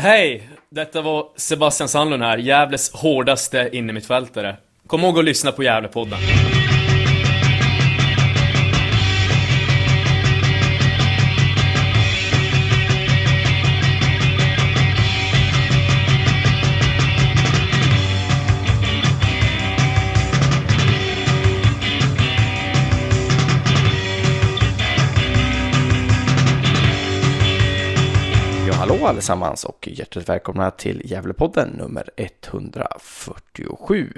Hej! Detta var Sebastian Sandlund här, Gävles hårdaste innermittfältare. Kom ihåg att lyssna på Gävlepodden. Hallå allesammans och hjärtligt välkomna till Gävlepodden nummer 147.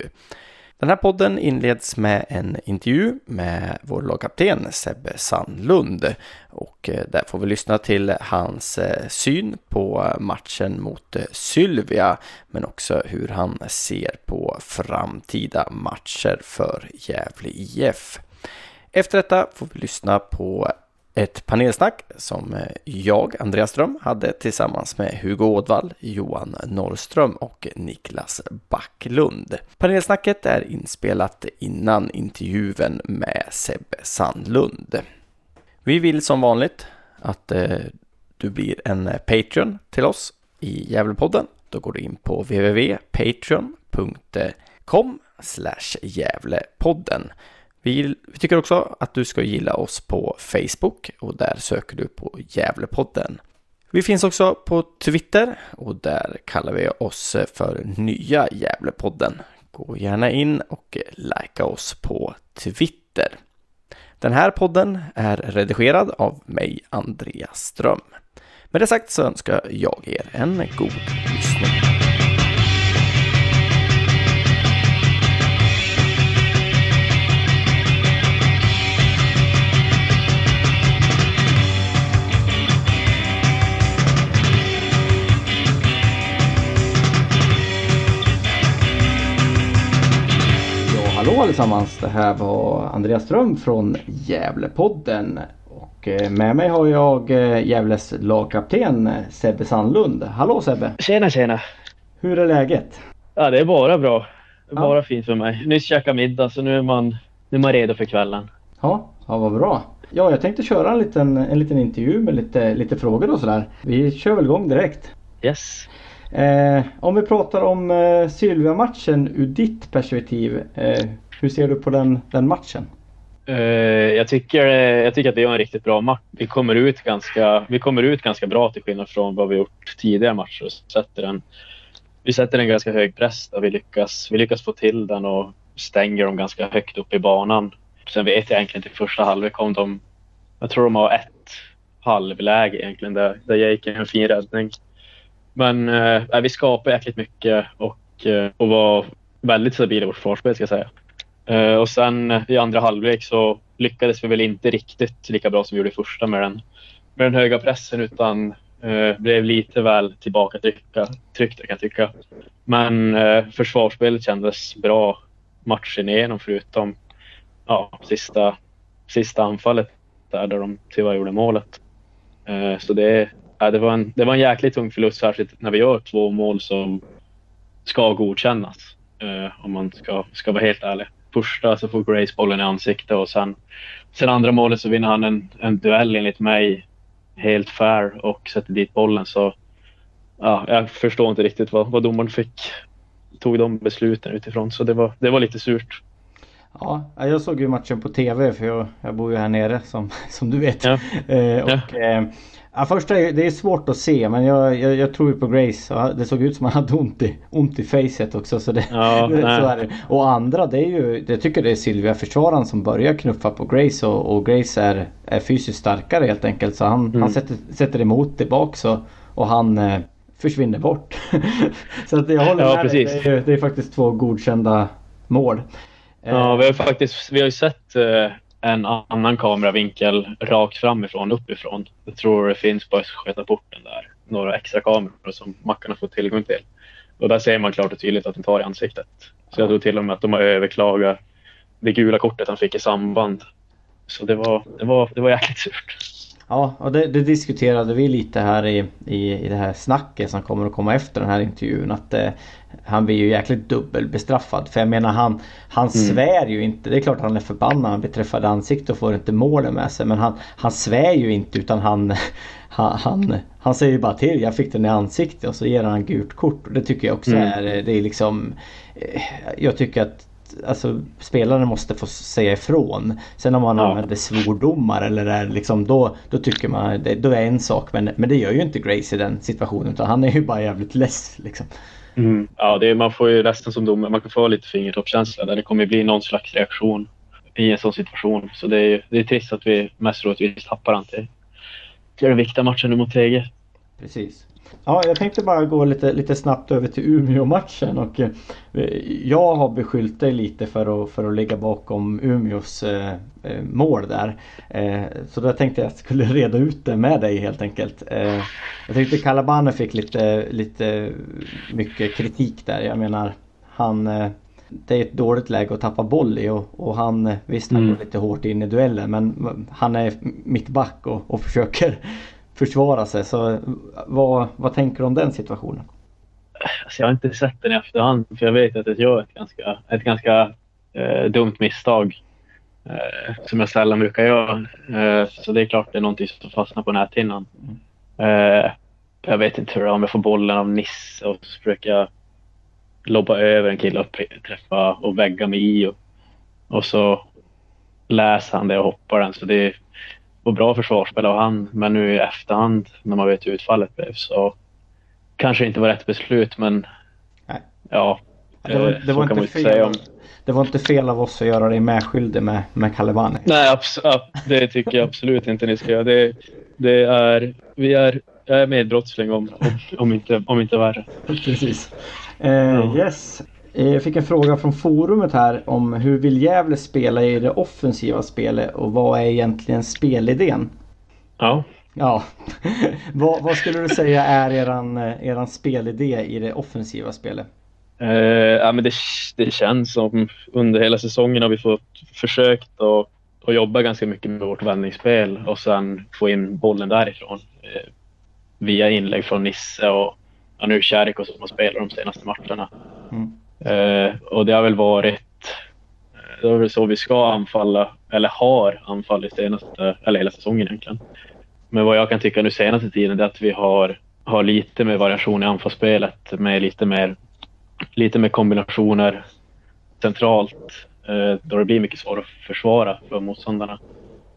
Den här podden inleds med en intervju med vår lagkapten Sebbe Sandlund och eh, där får vi lyssna till hans eh, syn på matchen mot eh, Sylvia men också hur han ser på framtida matcher för Gävle IF. Efter detta får vi lyssna på ett panelsnack som eh, jag, Andreas Ström, hade tillsammans med Hugo Ådvall, Johan Norrström och Niklas Backlund. Panelsnacket är inspelat innan intervjun med Sebbe Sandlund. Vi vill som vanligt att eh, du blir en eh, Patreon till oss i Gävlepodden. Då går du in på www.patreon.com Gävlepodden. Vi, vi tycker också att du ska gilla oss på Facebook och där söker du på Gävlepodden. Vi finns också på Twitter och där kallar vi oss för Nya Gävlepodden. Gå gärna in och likea oss på Twitter. Den här podden är redigerad av mig, Andreas Ström. Med det sagt så önskar jag er en god lyssning. Hallå allesammans! Det här var Andreas Ström från Gävlepodden. Och eh, med mig har jag eh, Gävles lagkapten Sebbe Sandlund. Hallå Sebbe! Tjena tjena! Hur är läget? Ja det är bara bra. Det är Ja. bara fint för mig. Nyss käkat middag så nu är man, nu är man redo för kvällen. Ja, ja vad bra. Ja, jag tänkte köra en liten, en liten intervju med lite, lite frågor och sådär. Vi kör väl igång direkt. Yes. Eh, om vi pratar om eh, Sylvia-matchen ur ditt perspektiv. Eh, hur ser du på den, den matchen? Eh, jag, tycker, eh, jag tycker att det är en riktigt bra match. Vi kommer ut ganska, vi kommer ut ganska bra till skillnad från vad vi gjort tidigare matcher. Vi Sätter en, vi sätter en ganska hög press där vi lyckas, vi lyckas få till den och stänger dem ganska högt upp i banan. Sen vet jag egentligen inte första halvlek kom de, jag tror de har ett halvläge egentligen där, där jag gick en fin räddning. Men eh, vi skapar jäkligt mycket och, eh, och var väldigt stabila i vårt försvarsspel ska jag säga. Eh, och sen eh, i andra halvlek så lyckades vi väl inte riktigt lika bra som vi gjorde i första med den, med den höga pressen utan eh, blev lite väl tillbakatryckta tryckta, kan jag tycka. Men eh, försvarsspelet kändes bra matchen igenom förutom ja, sista, sista anfallet där, där de tyvärr gjorde målet. Eh, så det, ja, det, var en, det var en jäkligt tung förlust särskilt när vi gör två mål som ska godkännas. Eh, om man ska, ska vara helt ärlig. Första så får Grace bollen i ansiktet och sen, sen andra målet så vinner han en, en duell enligt mig helt fair och sätter dit bollen. Så ja, jag förstår inte riktigt vad, vad domaren fick tog de besluten utifrån. Så det var, det var lite surt. Ja, jag såg ju matchen på TV för jag, jag bor ju här nere som, som du vet. Ja. Eh, och, eh, ja, första är, det är svårt att se men jag, jag, jag tror ju på Grace. Det såg ut som han hade ont i, ont i facet också. Så det, Ja, så. Och andra det är ju, jag tycker det är Sylvia försvararen som börjar knuffa på Grace och, och Grace är, är fysiskt starkare helt enkelt. Så han, Mm. han sätter, sätter emot tillbaks och, och han eh, försvinner bort. så att jag håller Ja, med dig. precis. Det är, det är faktiskt två godkända mål. Ja, Eh, vi har faktiskt vi har ju sett eh, en annan kameravinkel rakt framifrån, uppifrån. Jag tror det finns på Östgötaporten där. Några extra kameror som mackarna får tillgång till. Och där ser man klart och tydligt att den tar i ansiktet. Så jag tror till och med att de har överklagat det gula kortet han fick i samband. Så det var, det var, det var jäkligt surt. Ja, och det, det, diskuterade vi lite här i, i, i det här snacket som kommer att komma efter den här intervjun. Att eh, han blir ju jäkligt dubbelbestraffad. För jag menar han, han mm. svär ju inte. Det är klart han är förbannad. Han blir träffad i ansiktet och får inte målen med sig. Men han, han svär ju inte utan han, han, han, han säger bara till. Jag fick den i ansiktet och så ger han gult kort. Och det tycker jag också mm. är, det är liksom... Eh, jag tycker att alltså, spelaren måste få säga ifrån. Sen om man ja. använder svordomar eller är liksom då, då tycker man det då är en sak. Men, men det gör ju inte Grace i den situationen utan han är ju bara jävligt less liksom. Mm. Ja, det man får ju resten som domare, man kan få lite fingertoppskänsla där det kommer bli någon slags reaktion i en sån situation. Så det är, det är trist att vi mest troligtvis tappar han till, till den viktiga matchen mot TG. Precis. Ja, jag tänkte bara gå lite, lite snabbt över till Umeå-matchen och eh, jag har beskyllt dig lite för att, för att ligga bakom Umeås eh, eh mål där. Eh, så då tänkte jag att jag skulle reda ut det med dig helt enkelt. Eh, jag tyckte Calabane fick lite, lite mycket kritik där. Jag menar, han eh, det är ett dåligt läge att tappa boll i och, och han visst han mm. går lite hårt in i duellen men han är mittback och, och försöker försvara sig. Så vad, vad tänker du om den situationen? Alltså jag har inte sett den i efterhand för jag vet att jag gör ett ganska, ett ganska eh, dumt misstag. Eh, som jag sällan brukar göra. Eh, så det är klart det är någonting som fastnar på näthinnan. Eh, jag vet inte hur det är om jag får bollen av Nisse och så försöker jag lobba över en kille och träffa och vägga mig i. Och, och så läser han det och hoppar den. Så det, och bra försvarsspel av han. Men nu i efterhand när man vet hur utfallet blev så kanske inte var rätt beslut men Nej. ja. Det var, det, var inte fel, om... det var inte fel av oss att göra dig medskyldig med, med Kalevani. Nej, det tycker jag absolut inte ni ska göra. Det, det är, vi är, jag är medbrottsling om, om, inte, om inte värre. Precis. Eh, yes. Eh, jag fick en fråga från forumet här om hur vill Gävle spela i det offensiva spelet och vad är egentligen spelidén? Ja. Ja. vad, vad, skulle du säga är eran, eh, eran spelidé i det offensiva spelet? Uh, ja, men det, det känns som under hela säsongen har vi fått försökt att, att jobba ganska mycket med vårt vändningsspel och sen få in bollen därifrån. Uh, via inlägg från Nisse och ja, nu Käriko som har spelat de senaste matcherna. Mm. Eh, och det har väl varit eh, det är väl så vi ska anfalla, eller har anfallit senaste, eller hela säsongen egentligen. Men vad jag kan tycka nu senaste tiden är att vi har, har lite mer variation i anfallsspelet med lite mer, lite mer kombinationer centralt eh, då det blir mycket svårare att försvara för motståndarna.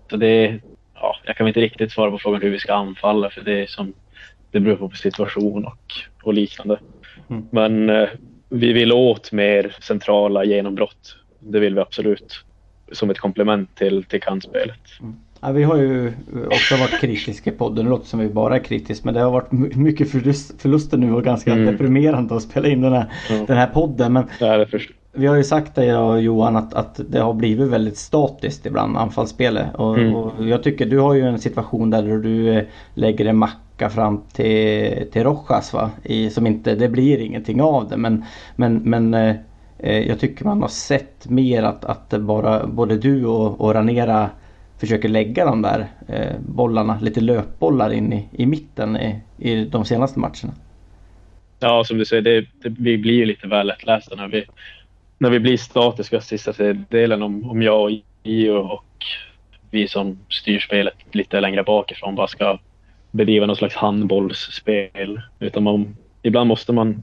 Så det ja, jag kan inte riktigt svara på frågan hur vi ska anfalla för det är som, det beror på situation och, och liknande. Mm. Men eh, vi vill åt mer centrala genombrott. Det vill vi absolut. Som ett komplement till, till kantspelet. Mm. Ja, vi har ju också varit kritiska i podden. Det låter som vi bara är kritiska men det har varit mycket förlust, förluster nu och ganska mm. deprimerande att spela in den här, mm. den här podden. Men ja, vi har ju sagt det jag och Johan att, att det har blivit väldigt statiskt ibland anfallsspelet. Och, mm. och jag tycker du har ju en situation där du eh, lägger en mack tillbaka fram till, till Rojas va? I, som inte, det blir ingenting av det men, men, men eh, eh, jag tycker man har sett mer att, att bara både du och, och Ranera försöker lägga de där eh, bollarna, lite löpbollar in i, i mitten i, i de senaste matcherna. Ja, som du säger, det, det, vi blir ju lite väl lättlästa när vi, när vi blir statiska sista delen om, om jag och Gio och vi som styr spelet lite längre bakifrån bara ska bedriva någon slags handbollsspel. Utan man, ibland måste man,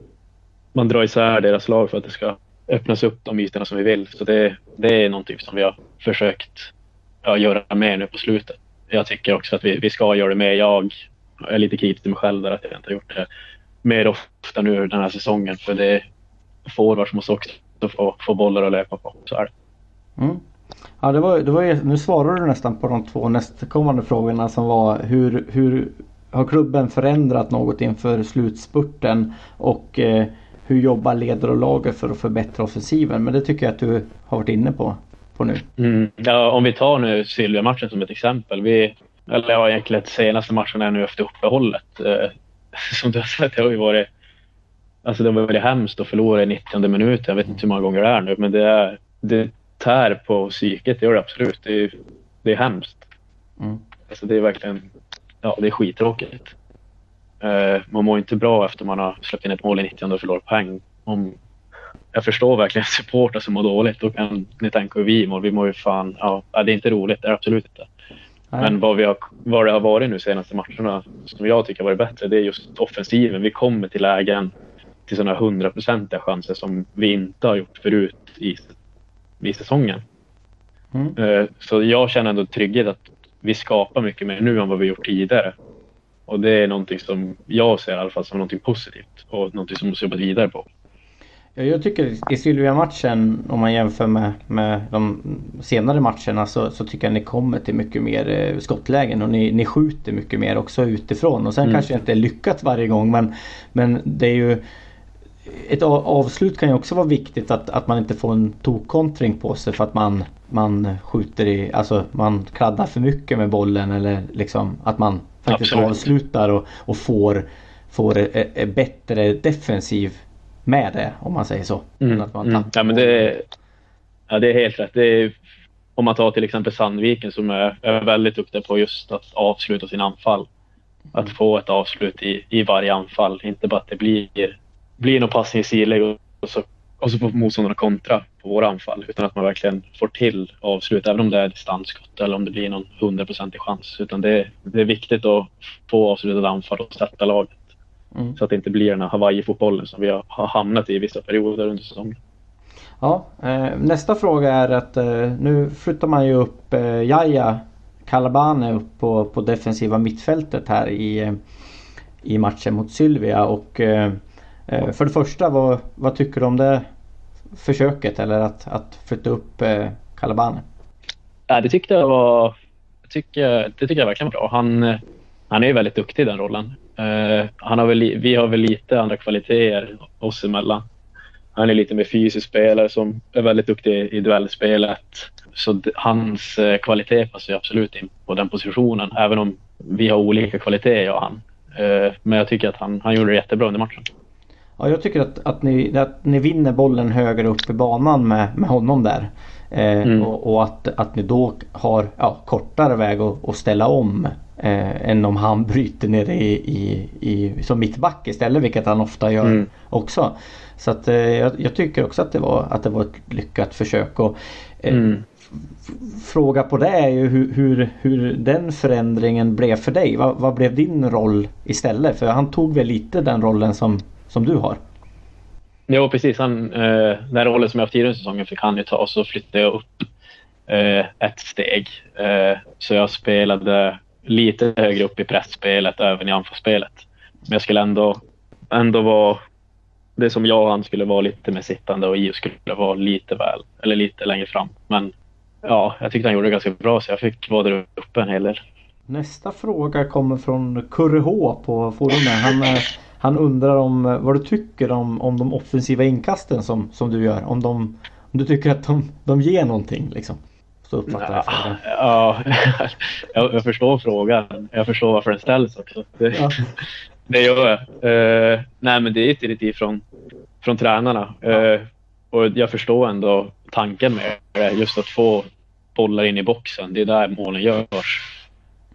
man dra isär deras lag för att det ska öppnas upp de ytorna som vi vill. Så det, det är någonting som vi har försökt ja, göra mer nu på slutet. Jag tycker också att vi, vi ska göra det mer. Jag är lite kritisk till mig själv där att jag inte har gjort det mer ofta nu den här säsongen. För det är forwards måste också få, få bollar att löpa på. Så är det. Mm. Ja, det var, det var, nu svarar du nästan på de två nästkommande frågorna som var hur, hur har klubben förändrat något inför slutspurten och eh, hur jobbar ledare och lager för att förbättra offensiven? Men det tycker jag att du har varit inne på, på nu. Mm. Ja, om vi tar nu Silvia-matchen som ett exempel. Vi, eller ja, egentligen senaste matchen är nu efter uppehållet. Eh, som du har sett, det har ju varit Alltså det var väldigt hemskt att förlora i 90 minuten. Jag vet inte hur många gånger det är nu, men det är, det, tär på psyket, det gör det absolut. Det är, det är hemskt. Mm. Alltså det är verkligen, ja det är skittråkigt. Uh, man mår inte bra efter man har släppt in ett mål i 90 och förlorat poäng. Om, jag förstår verkligen supportrar som mår dåligt. Då kan ni tänka hur vi mår. Vi mår ju fan, ja det är inte roligt, det är absolut inte. Nej. Men vad, vi har, vad det har varit nu senaste matcherna som jag tycker har varit bättre, det är just offensiven. Vi kommer till lägen till sådana hundraprocentiga chanser som vi inte har gjort förut i, i säsongen. Mm. Uh, så jag känner ändå trygghet att vi skapar mycket mer nu än vad vi gjort tidigare. Och det är någonting som jag ser i alla fall som någonting positivt och någonting som måste jobba vidare på. Ja, jag tycker i Sylvia-matchen om man jämför med, med de senare matcherna så, så tycker jag ni kommer till mycket mer eh, skottlägen och ni, ni skjuter mycket mer också utifrån. Och sen mm. kanske inte är lyckat varje gång men, men det är ju ett avslut kan ju också vara viktigt att, att man inte får en tokkontring på sig för att man, man skjuter i, alltså man kladdar för mycket med bollen eller liksom att man faktiskt Absolut. avslutar och, och får, får en bättre defensiv med det om man säger så. Mm. Att man mm. Ja, men det, ja, det är helt rätt. Är, om man tar till exempel Sandviken som är, är väldigt duktiga på just att avsluta sin anfall. Att mm. få ett avslut i, i varje anfall. Inte bara att det blir, blir någon passning i sidled och så, och så får motståndarna kontra på våra anfall. Utan att man verkligen får till avslut. Även om det är distansskott eller om det blir någon hundraprocentig chans. Utan det, det är viktigt att få avslutade anfall och sätta laget. Mm. Så att det inte blir den här Hawaii-fotbollen som vi har hamnat i vissa perioder under säsongen. Ja, eh, nästa fråga är att eh, nu flyttar man ju upp eh, Jaja Kalabane upp på, på defensiva mittfältet här i, i matchen mot Sylvia och eh, eh, Eh, för det första vad, vad tycker du om det försöket eller att, att flytta upp eh, Ja, det tyckte jag var tycker, det tycker jag verkligen var bra. Han, han är väldigt duktig i den rollen. Uh, han har väl, vi har väl lite andra kvaliteter oss emellan. Han är lite mer fysisk spelare som är väldigt duktig i duellspelet. Så hans uh, kvalitet passar absolut in på den positionen, även om vi har olika kvaliteter jag och han. Uh, men jag tycker att han, han gjorde det jättebra under matchen. Ja, jag tycker att, att, ni, att ni vinner bollen högre upp i banan med, med honom där. Eh, mm. och, och, att, att ni då har ja, kortare väg att, att ställa om eh, än om han bryter nere i, i, i, som mittback istället vilket han ofta gör mm. också. Så att, eh, jag, jag, tycker också att det var, att det var ett lyckat försök. Och, eh, mm. Fråga på det är ju hur, hur, hur den förändringen blev för dig. Vad, vad, blev din roll istället? För han tog väl lite den rollen som, som du har? Jo precis. Han, eh, den rollen som jag haft tidigare säsongen fick han ju ta och så flyttade jag upp eh, ett steg. Eh, så jag spelade lite högre upp i pressspelet, även i anfallsspelet. Men jag skulle ändå, ändå vara det som jag och han skulle vara lite mer sittande och Io skulle vara lite väl, eller lite längre fram. Men ja, jag tyckte han gjorde det ganska bra så jag fick vara där uppe en hel del. Nästa fråga kommer från Kurre H på forumet. Han, han undrar om vad du tycker om, om de offensiva inkasten som, som du gör. Om, de, om du tycker att de, de ger någonting liksom. Så uppfattar jag frågan. Ja, jag, jag förstår frågan. Jag förstår varför den ställs också. Det, ja. det gör jag. Uh, nej, men det är ett direktiv från, från tränarna. Uh, och jag förstår ändå tanken med det. Just att få bollar in i boxen. Det är där målen görs.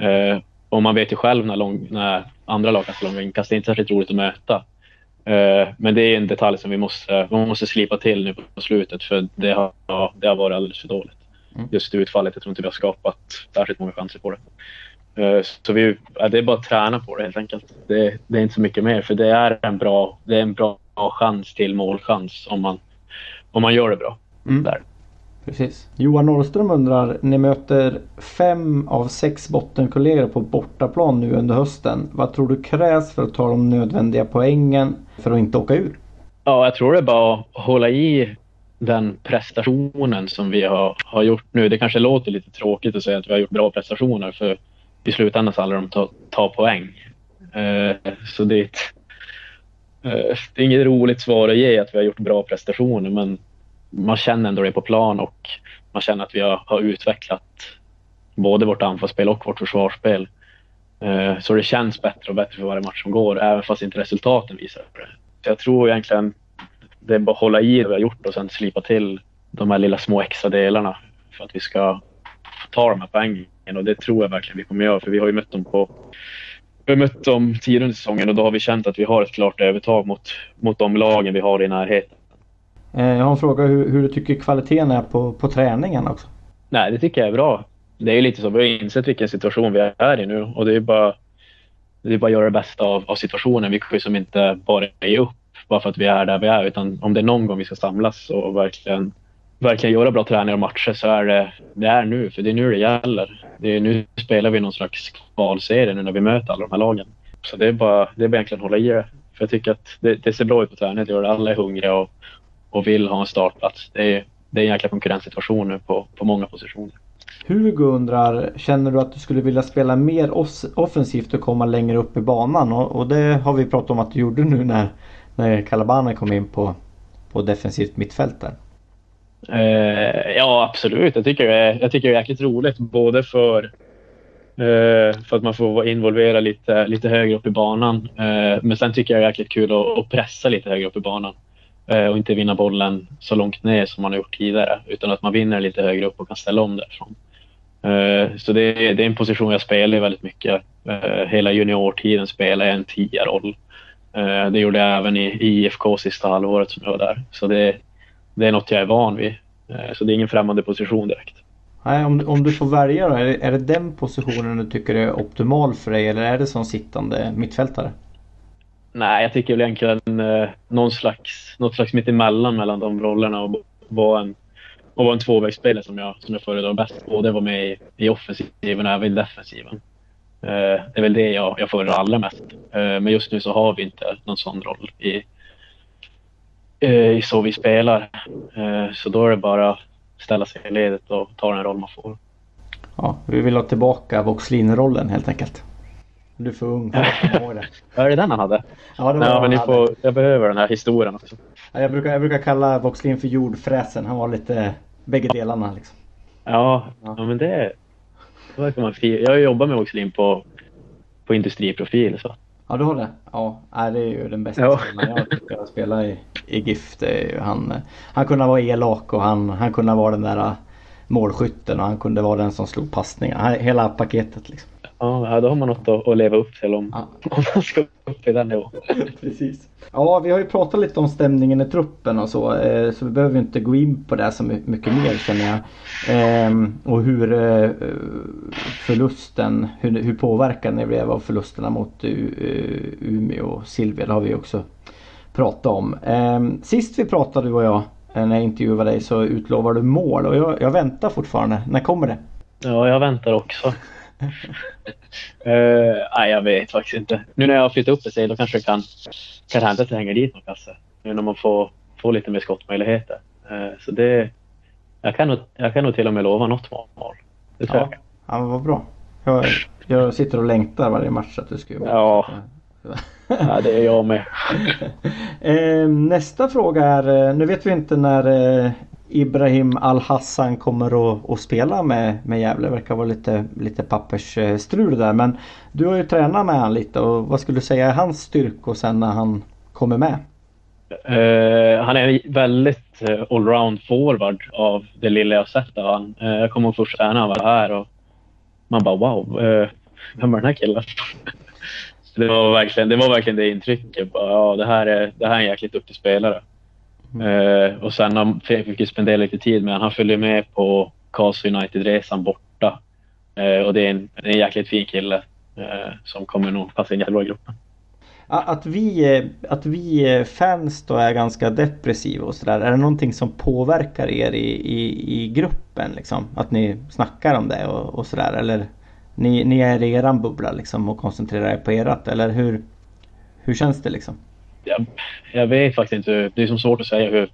Uh, och man vet ju själv när, lång, när andra lag kastar långa inkast. Det är inte särskilt roligt att möta. Uh, men det är en detalj som vi måste, vi måste slipa till nu på slutet för det har, det har varit alldeles för dåligt. Mm. just utfallet. Jag tror inte vi har skapat särskilt många chanser på det. Eh, så vi, det är bara att träna på det helt enkelt. Det, det, är inte så mycket mer för det är en bra, det är en bra chans till målchans om man, om man gör det bra. Mm. Där. Precis. Johan Norrström undrar, ni möter fem av sex bottenkollegor på bortaplan nu under hösten. Vad tror du krävs för att ta de nödvändiga poängen för att inte åka ur? Ja, jag tror det är bara att hålla i den prestationen som vi har, har gjort nu. Det kanske låter lite tråkigt att säga att vi har gjort bra prestationer för i slutändan så handlar det om att ta, ta poäng. Eh, så det är, ett, eh, det är inget roligt svar att ge att vi har gjort bra prestationer men man känner ändå det på plan och man känner att vi har, har utvecklat både vårt anfallsspel och vårt försvarsspel. Eh, så det känns bättre och bättre för varje match som går även fast inte resultaten visar det. Så jag tror egentligen det är bara att hålla i det vi har gjort och sen slipa till de här lilla små extra delarna för att vi ska ta de här poängen och det tror jag verkligen vi kommer göra för vi har ju mött dem på vi har mött dem tidigare under säsongen och då har vi känt att vi har ett klart övertag mot, mot de lagen vi har i närheten. Eh, jag har en fråga hur, hur du tycker kvaliteten är på, på träningen också? Nej, det tycker jag är bra. Det är lite så, vi har insett vilken situation vi är i nu och det är bara, det är bara att göra det bästa av, av situationen. Vi kan ju som inte bara ge upp bara för att vi är där vi är utan om det är någon gång vi ska samlas och verkligen verkligen göra bra träningar och matcher så är det, det är nu, för det är nu det gäller. Det är, nu spelar vi någon slags kvalserie nu när vi möter alla de här lagen. Så det är bara, det är bara egentligen att hålla i det. För jag tycker att det, det ser bra ut på träningen. Det gör alla är hungriga och, och vill ha en startplats. Det är, det är en jäkla konkurrenssituation nu på, på många positioner. Hugo undrar, känner du att du skulle vilja spela mer offensivt och komma längre upp i banan? Och, och det har vi pratat om att du gjorde nu när, när Calabana kom in på, på defensivt mittfält där. Eh, ja, absolut. Jag tycker, det är, jag tycker det är jäkligt roligt. Både för, eh, för att man får vara involverad lite, lite högre upp i banan. Eh, men sen tycker jag det är jäkligt kul att, att pressa lite högre upp i banan. Eh, och inte vinna bollen så långt ner som man har gjort tidigare. Utan att man vinner lite högre upp och kan ställa om därifrån. Eh, så det, det, är en position jag spelar i väldigt mycket. Eh, hela juniortiden spelade jag en tia-roll. Eh, det gjorde jag även i, i IFK sista halvåret som jag var där. Så det, det är något jag är van vid. Eh, så det är ingen främmande position direkt. Nej, om, om du får välja då, är det, är det den positionen du tycker är optimal för dig eller är det som sittande mittfältare? Nej, jag tycker väl egentligen eh, någon slags, något slags mittemellan mellan de rollerna och vara en, och vara en tvåvägsspelare som jag, som jag föredrar bäst. Både vara med i, i offensiven och även i defensiven. Eh, det är väl det jag, jag föredrar allra mest. Eh, men just nu så har vi inte någon sån roll i, Eh, i så vi spelar. Eh, så då är det bara att ställa sig i ledet och ta den roll man får. Ja, vi vill ha tillbaka Voxlin-rollen helt enkelt. Du är för ung för att komma ihåg det. Är det den han hade? Ja, det var Nej, men ni får, jag behöver den här historien också. Ja, jag, brukar, jag brukar kalla Voxlin för jordfräsen. Han var lite bägge delarna liksom. Ja, ja. ja men det... det kan man Jag har jobbat med Voxlin på, på industriprofil. Så. Ja, du har det? Ja, det är ju den bästa ja. jag tycker att spela i, i GIF. Han, han kunde vara elak och han, han kunde vara den där målskytten och han kunde vara den som slog passningar. Hela paketet liksom. Ja, då har man något att, att leva upp till om, ja. om man ska upp i den nivån. Precis. Ja, vi har ju pratat lite om stämningen i truppen och så. Eh, så vi behöver inte gå in på det så mycket mer känner jag. Ehm, och hur eh, förlusten, hur, hur påverkad ni blev av förlusterna mot Umeå och Silvia. Det har vi också pratat om. Ehm, sist vi pratade du och jag eh, när jag intervjuade dig så utlovade du mål och jag, jag väntar fortfarande. När kommer det? Ja, jag väntar också uh, nej, jag vet faktiskt inte. Nu när jag har flyttat upp sig då kanske det kan, kan hända att det hänger dit någon kasse. Nu när man får, får lite mer skottmöjligheter. Uh, så det, jag kan, nog, jag kan nog till och med lova något mål. Det tror ja. jag. Ja, men vad bra. Jag, jag sitter och längtar varje match att du ska göra Ja. ja, det är jag med. Eh, nästa fråga är, nu vet vi inte när Ibrahim Al-Hassan kommer att, att, spela med, med Gävle. Det verkar vara lite, lite pappersstrul där. Men du har ju tränat med honom lite och vad skulle du säga är hans styrkor sen när han kommer med? Uh, han är en väldigt eh, allround forward av det lilla jag sett av honom. Uh, eh, jag kommer ihåg första träningen han var här och man bara wow, uh, vem är den här killen? det, var verkligen, det var verkligen det intrycket. Bara, ja, det, här är, det här är en jäkligt duktig spelare. Uh, och sen fick vi spendera lite tid med Han följde med på Karlstad United-resan borta. Uh, och det är en, en jäkligt fin kille uh, som kommer nog passa in jättebra i gruppen. Att vi, att vi fans då är ganska depressiva och sådär. Är det någonting som påverkar er i, i, i gruppen? Liksom? Att ni snackar om det och, och sådär? Eller ni, ni är i eran bubbla liksom och koncentrerar er på erat? Eller hur, hur känns det liksom? Jag, jag vet faktiskt inte. Det är som svårt att säga hur.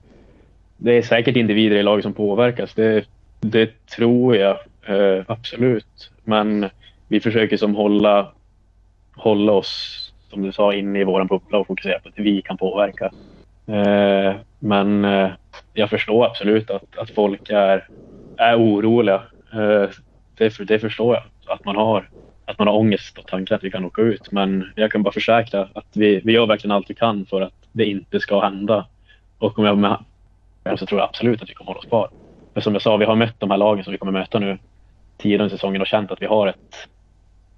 Det är säkert individer i laget som påverkas. Det, det tror jag eh, absolut. Men vi försöker som hålla, hålla oss, som du sa, inne i vår bubbla och fokusera på att vi kan påverka. Eh, men eh, jag förstår absolut att, att folk är, är oroliga. Eh, det, det förstår jag. Att man har att man har ångest och tankar att vi kan åka ut. Men jag kan bara försäkra att vi, vi gör verkligen allt vi kan för att det inte ska hända. Och om jag med så tror jag absolut att vi kommer hålla oss kvar. För som jag sa, vi har mött de här lagen som vi kommer möta nu tidigare säsongen och känt att vi har ett,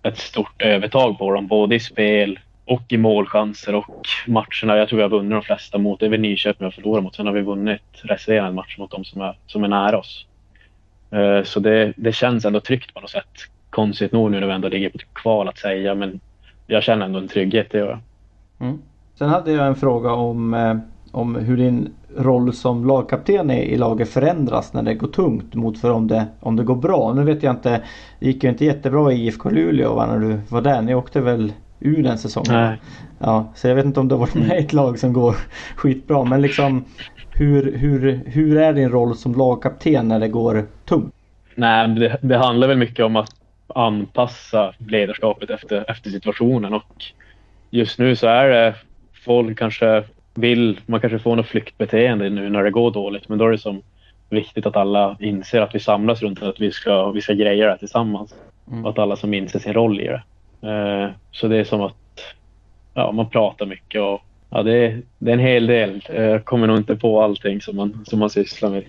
ett stort övertag på dem, både i spel och i målchanser och matcherna. Jag tror vi har vunnit de flesta mot, det är väl Nyköping vi har förlorat mot. Sen har vi vunnit resterande matcher mot dem som är, som är nära oss. Eh, så det, det känns ändå tryggt på något sätt. Konstigt nog nu när vi ändå ligger på kval att säga, men jag känner ändå en trygghet, det gör jag. Mm. Sen hade jag en fråga om, eh, om hur din roll som lagkapten i laget förändras när det går tungt mot för om det, om det går bra. Nu vet jag inte, det gick ju inte jättebra i IFK Luleå va, när du var där. Ni åkte väl ur den säsongen? Nej. Ja, så jag vet inte om du har varit med i ett lag som går skitbra. Men liksom hur, hur, hur är din roll som lagkapten när det går tungt? Nej, det, det handlar väl mycket om att anpassa ledarskapet efter, efter situationen och just nu så är det folk kanske vill, man kanske får något flyktbeteende nu när det går dåligt men då är det som viktigt att alla inser att vi samlas runt att vi ska, vi ska greja det här tillsammans. Mm. Och att alla som inser sin roll i det. Eh, så det är som att ja, man pratar mycket och ja, det, är, det är en hel del. Jag kommer nog inte på allting som man, som man sysslar med.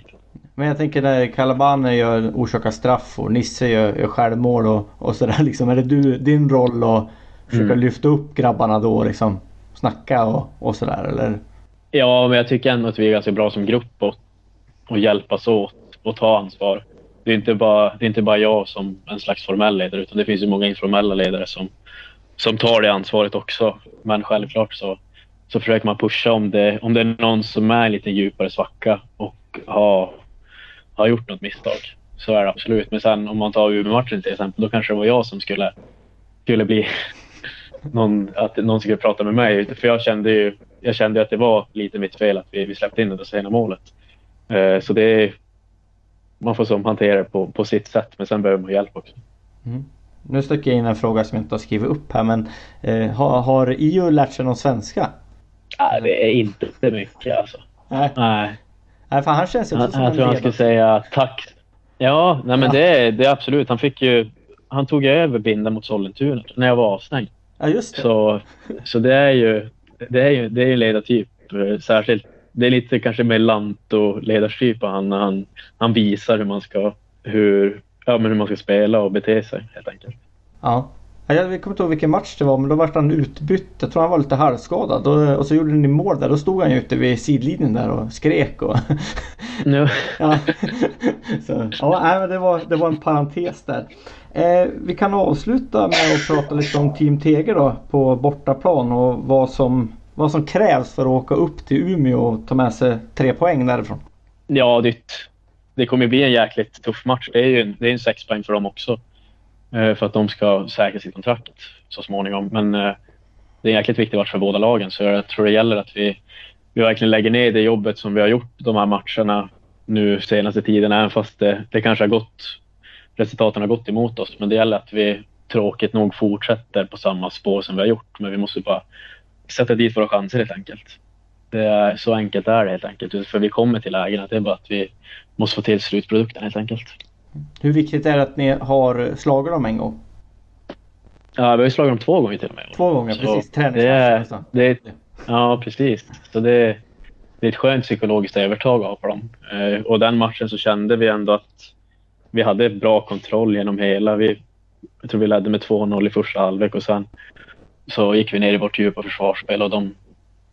Men jag tänker när Kalabane gör, orsakar straff och Nisse gör, gör självmål och, och sådär. Liksom, är det du, din roll att försöka mm. lyfta upp grabbarna då liksom? Snacka och, och sådär eller? Ja, men jag tycker ändå att vi är ganska bra som grupp och, och hjälpas åt och ta ansvar. Det är, inte bara, det är inte bara jag som en slags formell ledare utan det finns ju många informella ledare som, som tar det ansvaret också. Men självklart så, så försöker man pusha om det, om det är någon som är lite djupare svacka och har har gjort något misstag. Så är det absolut. Men sen om man tar Umeå-matchen till exempel, då kanske det var jag som skulle, skulle bli någon, att någon skulle prata med mig. För jag kände ju jag kände att det var lite mitt fel att vi, vi släppte in det där sena målet. Uh, så det är, man får som hantera det på, på sitt sätt, men sen behöver man hjälp också. Mm. Nu stöcker jag in en fråga som jag inte har skrivit upp här, men uh, har, har IO lärt sig någon svenska? Nej, det är inte mycket alltså. Nej. Nej. Nej, för han känns ju också som Jag tror han skulle säga tack. Ja, nej men ja. Det, det är absolut. Han fick ju... Han tog över binden mot Sollentuna när jag var avstängd. Ja, just det. Så, så det är ju... Det är ju det är en ledartyp. Särskilt... Det är lite kanske mer Lanto-ledartyp han, han, han visar hur man ska... Hur, ja, men hur man ska spela och bete sig helt enkelt. Ja. Jag kommer inte ihåg vilken match det var men då var han utbytt. Jag tror han var lite halvskadad. Och, och så gjorde ni mål där. Då stod han ju ute vid sidlinjen där och skrek. Och no. ja. så, ja, nej, men det, var, det var en parentes där. Eh, vi kan avsluta med att prata lite om Team Teger då på bortaplan och vad som, vad som krävs för att åka upp till Umeå och ta med sig tre poäng därifrån. Ja, det, det kommer bli en jäkligt tuff match. Det är ju en, det är en sex poäng för dem också. Eh, för att de ska säkra sitt kontrakt så småningom. Men eh, det är en jäkligt viktig match för båda lagen så jag tror det gäller att vi, vi verkligen lägger ner det jobbet som vi har gjort de här matcherna nu senaste tiden. Även fast det, det kanske har gått, resultaten har gått emot oss. Men det gäller att vi tråkigt nog fortsätter på samma spår som vi har gjort. Men vi måste bara sätta dit våra chanser helt enkelt. Det är, så enkelt är det helt enkelt. För vi kommer till lägen att det är bara att vi måste få till slutprodukten helt enkelt. Hur viktigt är det att ni har slagit dem en gång? Ja, vi har ju slagit dem två gånger till och med. Två gånger, så precis. Träningsmatcher det, det, Ja, precis. Så det, det är ett skönt psykologiskt övertag ha på dem. Eh, och den matchen så kände vi ändå att vi hade bra kontroll genom hela. Vi, jag tror vi ledde med 2-0 i första halvlek och sen så gick vi ner i vårt djupa försvarsspel och de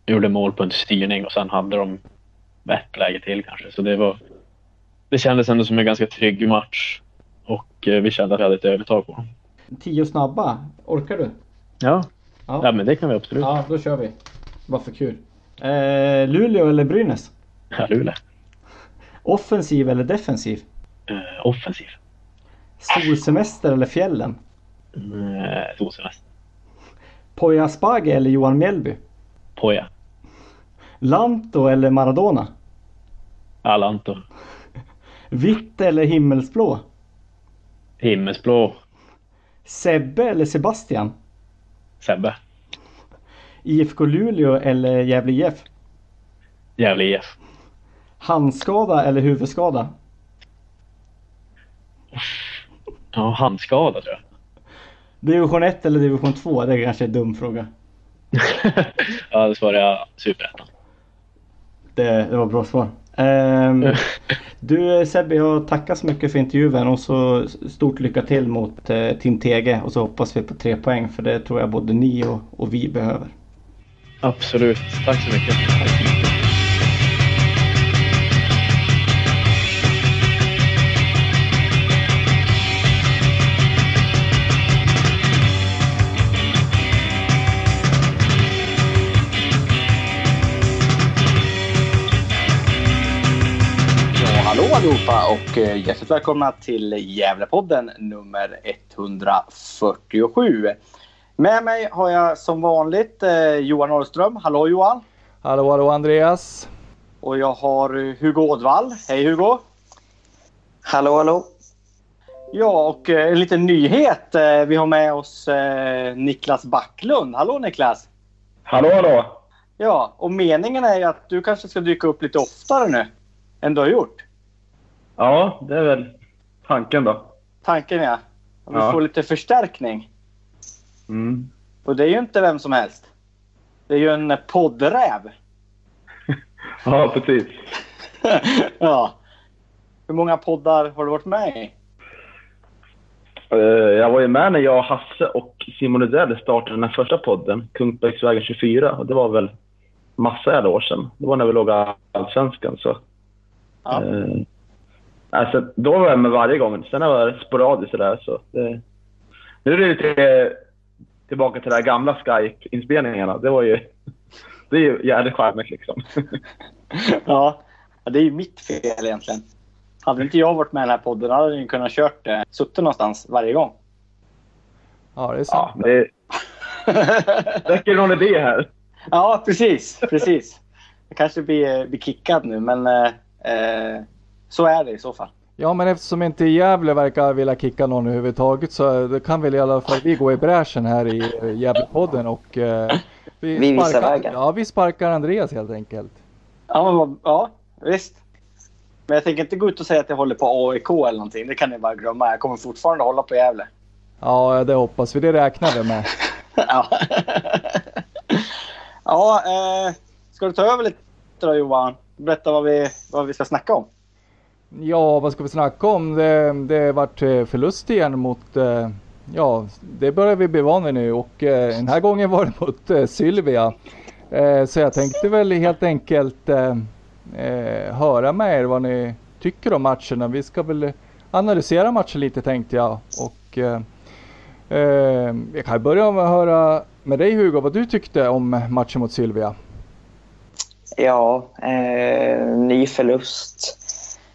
gjorde mål på en styrning och sen hade de ett läge till kanske. Så det var, det kändes ändå som en ganska trygg match. Och eh, vi kände att vi hade ett övertag på dem. Tio snabba, orkar du? Ja. ja. ja, men det kan vi absolut. Ja, då kör vi. Bara för kul. Eh, Luleå eller Brynäs? Ja, Luleå. Offensiv eller defensiv? Uh, offensiv. Solsemester eller fjällen? Uh, solsemester. Poya Asbaghi eller Johan Mjällby? Poya. Lanto eller Maradona? Ja, Lanto. Vitt eller himmelsblå? Himmelsblå. Sebbe eller Sebastian? Sebbe. IFK Luleå eller Gävle IF? Gävle IF. Handskada eller huvudskada? Ja, handskada tror jag. Division 1 eller division 2? Det är kanske är en dum fråga. ja, då svarar jag superettan. Det, det var bra svar. Ehm, du Sebbe, jag tackar så mycket för intervjun och så stort lycka till mot eh, Team TG och så hoppas vi på tre poäng för det tror jag både ni och, och vi behöver. Absolut. Tack så mycket. hallå och eh, hjärtligt välkomna till Gävlepodden nummer 147. Med mig har jag som vanligt eh, Johan Norrström. Hallå Johan! Hallå hallå Andreas! Och jag har eh, Hugo Ådvall. Hej Hugo! Hallå hallå! Ja, och en liten nyhet. Vi har med oss Niklas Backlund. Hallå Niklas! Hallå hallå! Ja, och meningen är ju att du kanske ska dyka upp lite oftare nu än du har gjort. Ja, det är väl tanken då. Tanken ja. Om vi ja. får lite förstärkning. Mm. Och det är ju inte vem som helst. Det är ju en poddräv. ja, precis. ja. Hur många poddar har du varit med i? Eh, jag var ju med när jag, Hasse och Simon Rydell startade den här första podden, Kungsbäcksvägen 24. Och det var väl massa jävla år sedan. Det var när vi låg i Allsvenskan. Så. Ja. Eh, Alltså, då var jag med varje gång. Sen har det sporadiskt sådär. Så det, nu är det lite tillbaka till de gamla Skype-inspelningarna. Det var ju... Det är ju jävligt charmigt liksom. ja, det är ju mitt fel egentligen. Hade inte jag varit med i den här podden hade ni kunnat kört det. Suttit någonstans varje gång. Ja, det är sant. Ja, det räcker någon idé här. Ja, precis. precis. Jag kanske blir, blir kickad nu, men eh, så är det i så fall. Ja men eftersom inte Gävle verkar vilja kicka någon överhuvudtaget så det kan väl i alla fall vi gå i bräschen här i Gävlepodden och eh, vi, vi visar vägen. Ja vi sparkar Andreas helt enkelt. Ja, men, ja visst. Men jag tänker inte gå ut och säga att jag håller på AIK eller någonting. Det kan ni bara glömma. Jag kommer fortfarande hålla på Gävle. Ja det hoppas vi. Det räknar vi med. ja. ja eh, ska du ta över lite då Johan? Berätta vad vi, vad vi ska snacka om. Ja, vad ska vi snacka om? Det, det vart eh, förlust igen mot, eh, ja, det börjar vi bli vana vid nu och eh, den här gången var det mot Sylvia. Så jag tänkte väl helt enkelt höra med er vad ni tycker om matcherna. Vi ska väl analysera matchen lite tänkte jag. Och, jag kan börja med att höra med dig Hugo vad du tyckte om matchen mot Sylvia. Ja, eh, ny förlust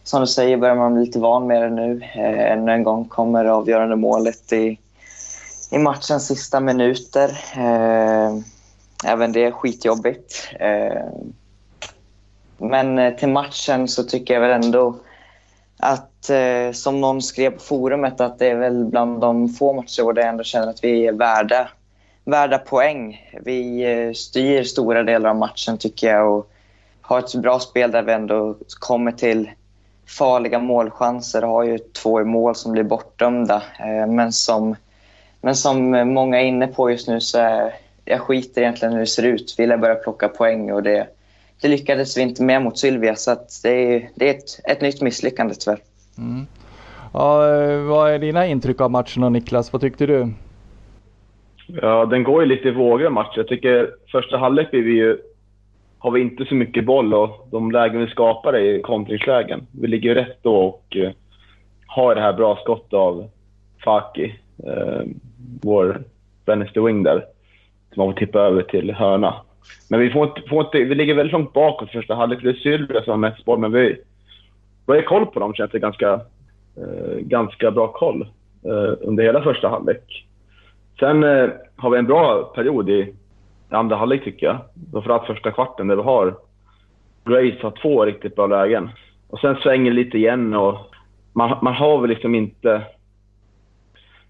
som du säger börjar man bli lite van med det nu. Eh, ännu en gång kommer det avgörande målet i, i matchens sista minuter. Eh, även det är skitjobbigt. Eh, men eh, till matchen så tycker jag väl ändå att, eh, som någon skrev på forumet, att det är väl bland de få matcher där jag ändå känner att vi är värda, värda poäng. Vi eh, styr stora delar av matchen tycker jag och har ett bra spel där vi ändå kommer till farliga målchanser. Har ju två i mål som blir bortdömda. Eh, men som, men som många är inne på just nu så är, jag skiter egentligen hur det ser ut. Vi vill börja plocka poäng och det, det lyckades vi inte med mot Sylvia. Så det är, det är ett, ett nytt misslyckande tyvärr. Mm. Ja, eh, vad är dina intryck av matchen Niklas? Vad tyckte du? Ja, den går ju lite i vågor matchen. Jag tycker första halvlek blir vi ju har vi inte så mycket boll och de lägen vi skapar är kontringslägen. Vi ligger rätt då och eh, har det här bra skottet av Faki, eh, vår vänster wing där, som man får tippa över till hörna. Men vi, får inte, får inte, vi ligger väldigt långt bakåt första halvlek. Det är Sylvia som har mest boll, men vi, vi har koll på dem känns det ganska, eh, ganska bra koll eh, under hela första halvlek. Sen eh, har vi en bra period i andra halvlek tycker jag. Framförallt första kvarten där vi har Grace har två riktigt bra lägen. Och sen svänger det lite igen och man, man har väl liksom inte...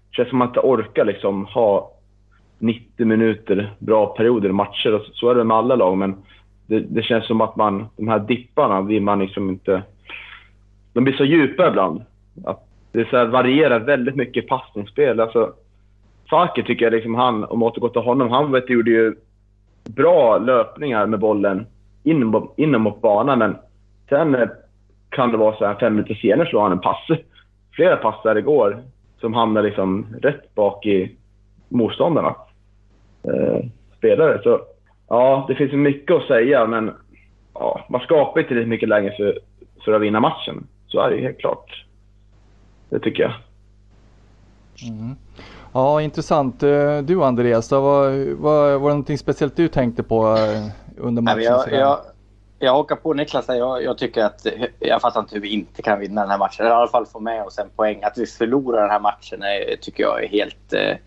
Det känns som att man inte orkar liksom ha 90 minuter bra perioder i matcher. Och så är det med alla lag, men det, det, känns som att man, de här dipparna vill man liksom inte... De blir så djupa ibland. Att det så varierar väldigt mycket passningsspel. Alltså, Falke tycker jag, liksom han, om man återgår till honom, han vet, gjorde ju bra löpningar med bollen in, inom mot banan, men Sen eh, kan det vara så här fem minuter senare slår han en pass. Flera passar igår som hamnar liksom rätt bak i motståndarna eh, spelare. Så ja, det finns mycket att säga, men ja, man skapar inte tillräckligt mycket längre för, för att vinna matchen. Så är det helt klart. Det tycker jag. Mm. Ja, intressant. Eh, du Andreas, då, var, var, var det någonting speciellt du tänkte på eh, under matchen? jag, jag, jag hakar på Niklas Jag, jag, tycker att jag fattar inte hur vi inte kan vinna den här matchen. Eller i alla fall få med oss en poäng. Att vi förlorar den här matchen är, tycker jag är helt, eh,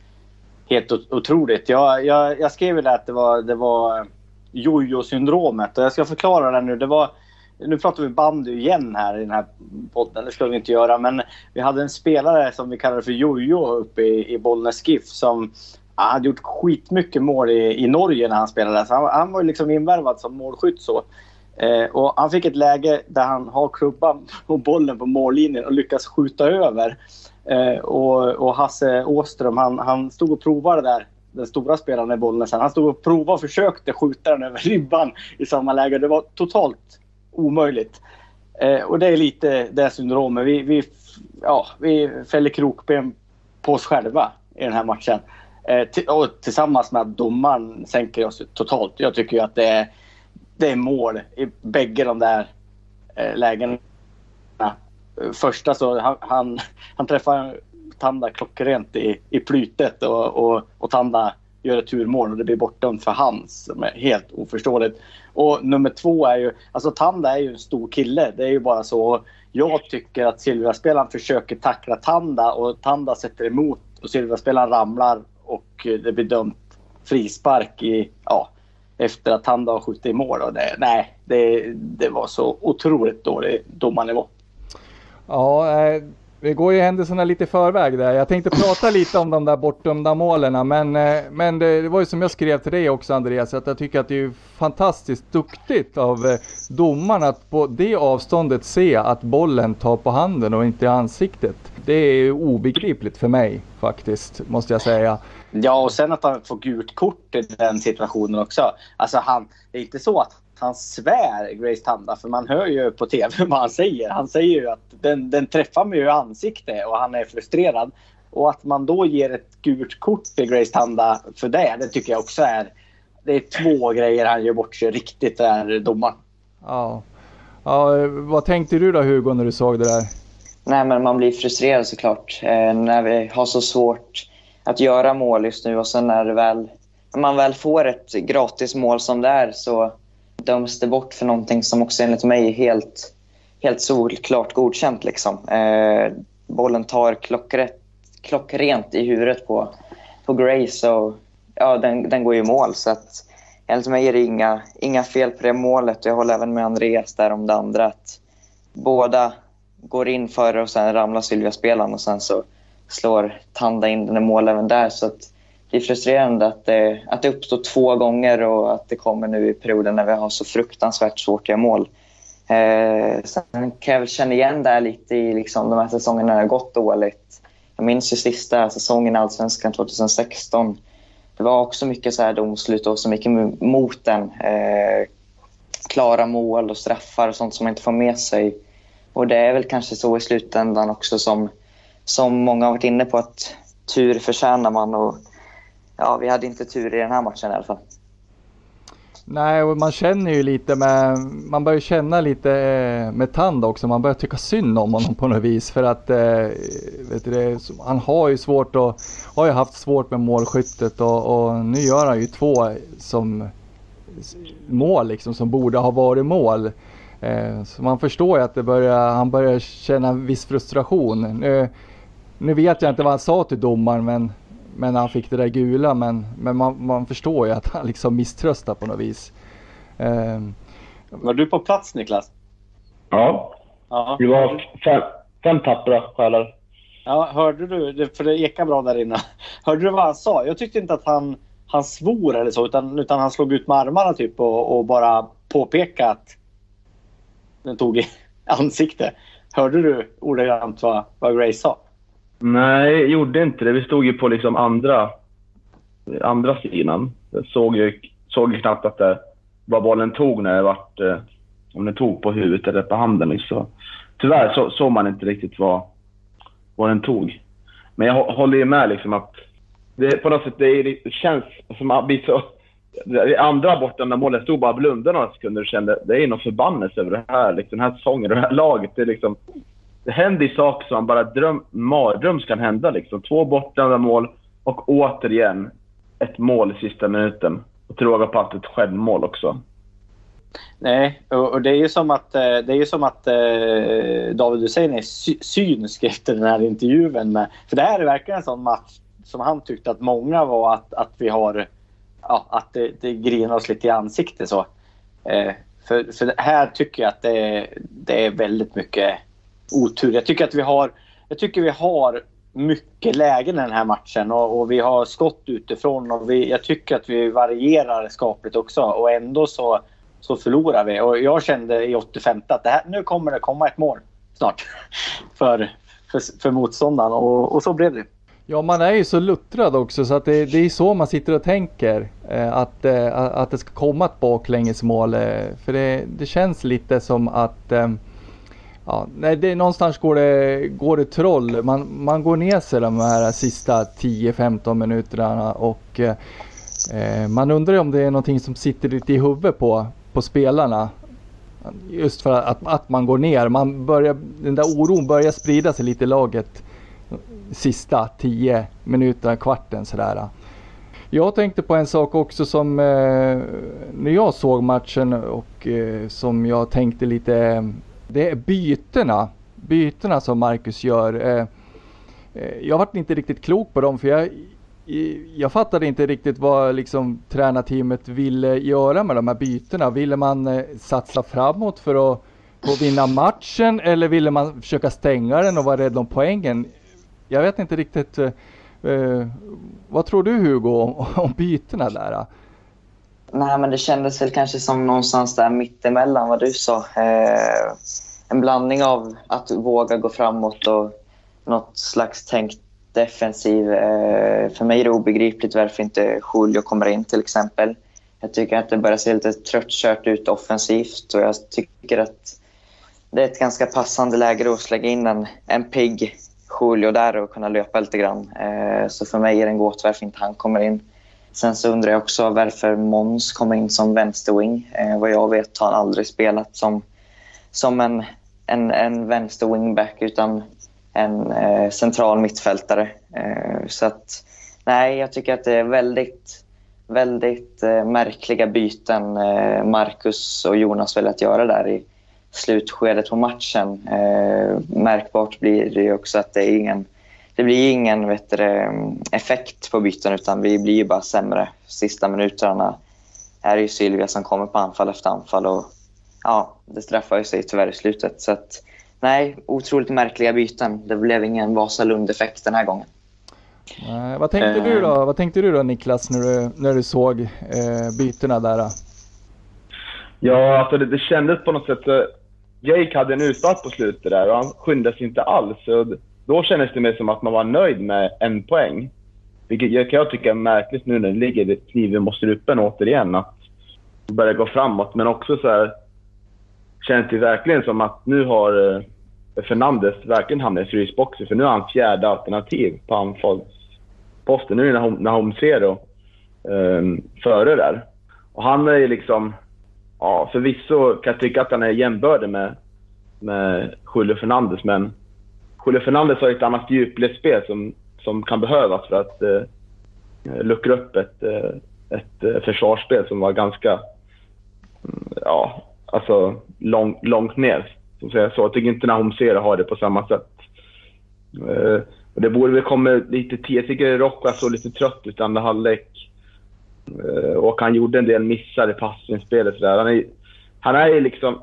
helt otroligt. Jag, jag, jag skrev ju att det var, det var jojo-syndromet och jag ska förklara det nu. Det var, nu pratar vi bandy igen här i den här podden, det ska vi inte göra. Men vi hade en spelare som vi kallade för Jojo uppe i, i Bollnäs GIF som han hade gjort skitmycket mål i, i Norge när han spelade. Så han, han var liksom invärvad som målskytt så. Eh, och han fick ett läge där han har klubban och bollen på mållinjen och lyckas skjuta över. Eh, och, och, Hasse Åström, han, han stod och provade där den stora spelaren i Bollnäs. Han stod och provade och försökte skjuta den över ribban i samma läge. Det var totalt omöjligt. Eh, och det är lite det syndromet. Vi, vi, ja, vi fäller krokben på oss själva i den här matchen. Eh, och tillsammans med att domaren sänker oss totalt. Jag tycker ju att det är, det är mål i bägge de där eh, lägena. Första så han, han, han träffar Tanda klockrent i, i plytet och, och, och Tanda gör ett turmål och det blir bortdömt för hans. Som är helt oförståeligt. Och nummer två är ju, alltså Tanda är ju en stor kille. Det är ju bara så. Jag tycker att Silvia-spelaren försöker tackla Tanda och Tanda sätter emot och Silvia-spelaren ramlar och det blir dömt frispark i, ja, efter att Tanda har skjutit i mål. Och det, nej, det, det var så otroligt dålig domarnivå. Ja, eh, vi går ju händelserna lite i förväg där. Jag tänkte prata lite om de där bortdömda målen. Men, eh, men det, det, var ju som jag skrev till dig också Andreas, att jag tycker att det är fantastiskt duktigt av eh, domaren att på det avståndet se att bollen tar på handen och inte i ansiktet. Det är obegripligt för mig faktiskt, måste jag säga. Ja, och sen att han får gult kort i den situationen också. Alltså han, det är inte så att han svär Grace Tanda för man hör ju på tv vad han säger. Han säger ju att den, den träffar mig i ansiktet och han är frustrerad. Och att man då ger ett gult kort till Grace Tanda för det, det tycker jag också är... Det är två grejer han gör bort sig riktigt där, domaren. Ja. ja. Vad tänkte du då Hugo när du såg det där? Nej, men man blir frustrerad såklart eh, när vi har så svårt att göra mål just nu och sen när, väl, när man väl får ett gratis mål som det är så döms det bort för någonting som också enligt mig är helt, helt solklart godkänt. Liksom. Eh, bollen tar klockrätt, klockrent i huvudet på, på Grace och ja, den, den går ju i mål. Så att, enligt mig är det inga, inga fel på det målet. Jag håller även med Andreas där om det andra. Att båda går in före och sen ramlar Sylvia-spelaren och sen så slår Tanda in den i mål även där. Så att, det är frustrerande att det, att det uppstår två gånger och att det kommer nu i perioden när vi har så fruktansvärt svårt att göra mål. Eh, sen kan jag väl känna igen det här lite i liksom, de här säsongerna när det har gått dåligt. Jag minns ju sista säsongen i Allsvenskan 2016. Det var också mycket så här domslut och så mycket mot den. Eh, klara mål och straffar och sånt som man inte får med sig. Och det är väl kanske så i slutändan också som, som många har varit inne på att tur förtjänar man. Och ja, vi hade inte tur i den här matchen i alla fall. Nej, och man känner ju lite med, man börjar känna lite eh, med Tand också. Man börjar tycka synd om honom på något vis för att eh, vet du, han har ju svårt och har ju haft svårt med målskyttet och, och nu gör han ju två som mål liksom som borde ha varit mål. Eh, så man förstår ju att det börjar, han börjar känna en viss frustration. Nu, nu vet jag inte vad han sa till domaren men men han fick det där gula. Men, men man, man förstår ju att han liksom misströstar på något vis. Um, var du på plats Niklas? Ja. ja. Det var fem, fem tappra själar. Ja, hörde du? För det ekade bra där inne. Hörde du vad han sa? Jag tyckte inte att han, han svor eller så, utan, utan han slog ut med armarna typ och, och bara påpekade att den tog i ansiktet. Hörde du ordagrant vad, vad Grace sa? Nej, gjorde inte det. Vi stod ju på liksom andra, andra sidan. Jag såg ju, såg ju knappt att det, vad bollen tog när det vart, eh, om den tog på huvudet eller på handen. Liksom. Tyvärr så, såg man inte riktigt vad, vad den tog. Men jag håller ju med liksom att det, på något sätt det, det känns som att bli så... Det andra borta när målet stod bara blundade några sekunder och kände det är någon förbannelse över det här, liksom, den här säsongen och det här laget. Det, är liksom, det händer ju saker som bara dröm, mardröms kan hända. Liksom. Två bortdömda mål och återigen ett mål i sista minuten. Och till råga på allt ett självmål också. Nej, och, det är ju som att, eh, det är ju som att eh, David Hussein är synsk efter den här intervjun. Med, för det här är verkligen en sån match som han tyckte att många var att, att vi har... Ja, att det, det grinar oss lite i ansiktet så. Eh, för, för här tycker jag att det, det är väldigt mycket otur. Jag tycker att vi har, jag tycker vi har mycket lägen i den här matchen och, och vi har skott utifrån och vi, jag tycker att vi varierar skapligt också och ändå så, så förlorar vi. Och jag kände i 85 att det här, nu kommer det komma ett mål snart för, för, för motståndaren och, och så blev det. Ja, man är ju så luttrad också så att det, det är så man sitter och tänker eh, att, eh, att det ska komma ett baklängesmål. Eh, för det, det känns lite som att eh, Ja, nej, det, någonstans går det, går det troll. Man, man går ner sig de här sista 10-15 minuterna och eh, man undrar om det är någonting som sitter lite i huvudet på, på spelarna. Just för att, att man går ner. Man börjar, den där oron börjar sprida sig lite i laget sista 10 minuterna, kvarten sådär. Jag tänkte på en sak också som eh, när jag såg matchen och eh, som jag tänkte lite det är bytena. Bytena som Marcus gör. Eh, eh, jag varit inte riktigt klok på dem för jag, jag fattade inte riktigt vad liksom tränarteamet ville göra med de här bytena. Ville man eh, satsa framåt för att, få vinna matchen eller ville man försöka stänga den och vara rädd om poängen? Jag vet inte riktigt. Eh, vad tror du Hugo om, om bytena där? Nej, men det kändes väl kanske som någonstans där mittemellan vad du sa. Eh, en blandning av att våga gå framåt och något slags tänkt defensiv. Eh, för mig är det obegripligt varför inte Julio kommer in till exempel. Jag tycker att det börjar se lite tröttkört ut offensivt och jag tycker att det är ett ganska passande läge att slänga in en, en pigg Julio där och kunna löpa lite grann. Eh, så för mig är det en gåta varför inte han kommer in. Sen så undrar jag också varför Måns kommer in som vänsterwing. Eh, vad jag vet har han aldrig spelat som, som en, en, en vänsterwingback utan en eh, central mittfältare. Eh, så att, nej, jag tycker att det är väldigt, väldigt eh, märkliga byten eh, Marcus och Jonas velat göra där i slutskedet på matchen. Eh, märkbart blir det också att det är ingen det blir ingen vet du, effekt på byten utan vi blir bara sämre. Sista minuterna är det ju Sylvia som kommer på anfall efter anfall och ja, det straffar ju sig tyvärr i slutet. Så att, nej, otroligt märkliga byten. Det blev ingen Vasalund-effekt den här gången. Nej, vad tänkte uh, du då? Vad tänkte du då Niklas när du, när du såg eh, bytena där? Då? Ja, alltså det, det kändes på något sätt... Eh, Jake hade en utstart på slutet där och han skyndade sig inte alls. Så då kändes det mer som att man var nöjd med en poäng. Vilket jag kan tycka är märkligt nu när det ligger kniven mot strupen återigen. Att börja gå framåt. Men också så här, känns det verkligen som att nu har eh, Fernandes verkligen hamnat i frysboxen. För nu är han fjärde alternativ på anfallsposten. Nu är Nahom Zero um, ehm, före där. Och han är ju liksom... Ja, förvisso kan jag tycka att han är jämbördig med, med Julio Fernandes, men Julio Fernandez har ett annat djupledsspel som, som kan behövas för att eh, luckra upp ett, eh, ett eh, försvarsspel som var ganska, mm, ja, alltså lång, långt ner. Så jag tycker inte Nahom Sera har det på samma sätt. Eh, och det borde väl komma lite tidigare. Jag tycker Rocca såg lite trött ut andra halvlek. Eh, och han gjorde en del missar i passningsspelet. Han är, han är ju liksom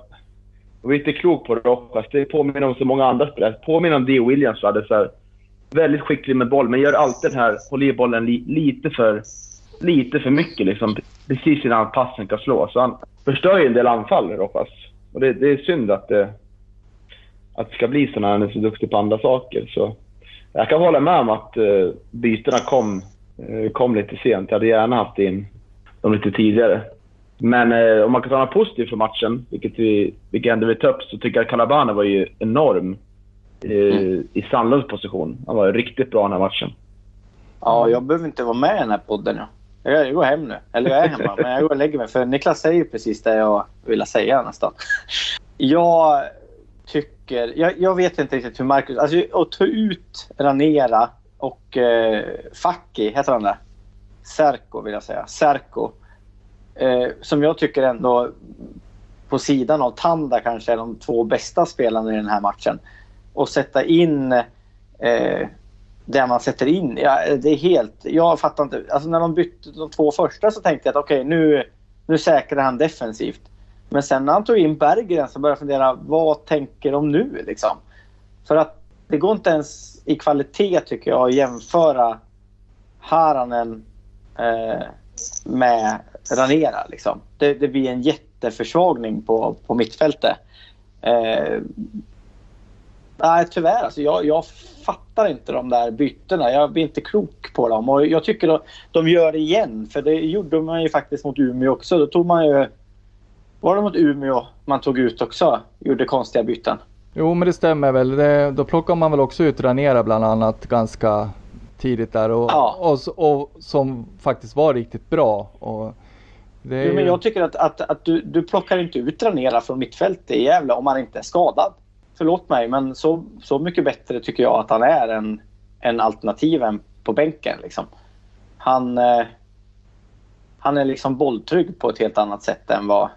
jag blir inte klok på Rojas. Det påminner om så många andra spelare. Påminner om D. Williams hade så här, väldigt skicklig med boll, men gör alltid den här, håller i bollen li, lite för lite för mycket liksom. Precis innan passen kan slå. Så han förstör ju en del anfall, Rojas. Och det, det, är synd att det, att det ska bli så när han är så duktig på andra saker. Så jag kan hålla med om att uh, bytena kom, uh, kom lite sent. Jag hade gärna haft in dem lite tidigare. Men eh, om man kan ta något positivt från matchen, vilket vi, vilket ändå vill ta upp, så tycker jag att Calabane var ju enorm eh, mm. i Sandlunds position. Han var riktigt bra den här matchen. Ja, jag behöver inte vara med i den här podden. Ja. Jag, går hem nu. Eller jag är hemma, men jag går och lägger mig. För Niklas säger precis det jag ville säga nästan. Jag tycker... Jag, jag, vet inte riktigt hur Marcus... Alltså att ta ut Ranera och eh, Facki, heter han det? Serko vill jag säga. Serko. Eh, som jag tycker ändå på sidan av Tanda kanske är de två bästa spelarna i den här matchen. Och sätta in eh, det man sätter in. Ja, det är helt... Jag fattar inte. Alltså när de bytte de två första så tänkte jag att okej, okay, nu, nu säkrar han defensivt. Men sen när han tog in Berggren så började jag fundera, vad tänker de nu liksom? För att det går inte ens i kvalitet tycker jag att jämföra Haranen eh, med Ranera. Liksom. Det, det, blir en jätteförsvagning på, på mittfältet. Eh, nej, tyvärr. Alltså, jag, jag fattar inte de där bytena. Jag blir inte klok på dem. Och jag tycker att de gör det igen. För det gjorde man ju faktiskt mot Umeå också. Då tog man ju... Var det mot Umeå man tog ut också? Gjorde konstiga byten. Jo, men det stämmer väl. Det, då plockar man väl också ut Ranera bland annat ganska tidigt där och, ja. och, och, som faktiskt var riktigt bra. Och det jo, men jag tycker att, att, att du, du plockar inte ut Ranera från mittfältet i Gävle om han inte är skadad. Förlåt mig, men så, så mycket bättre tycker jag att han är än, än alternativen på bänken. Liksom. Han, eh, han är liksom bolltrygg på ett helt annat sätt än vad,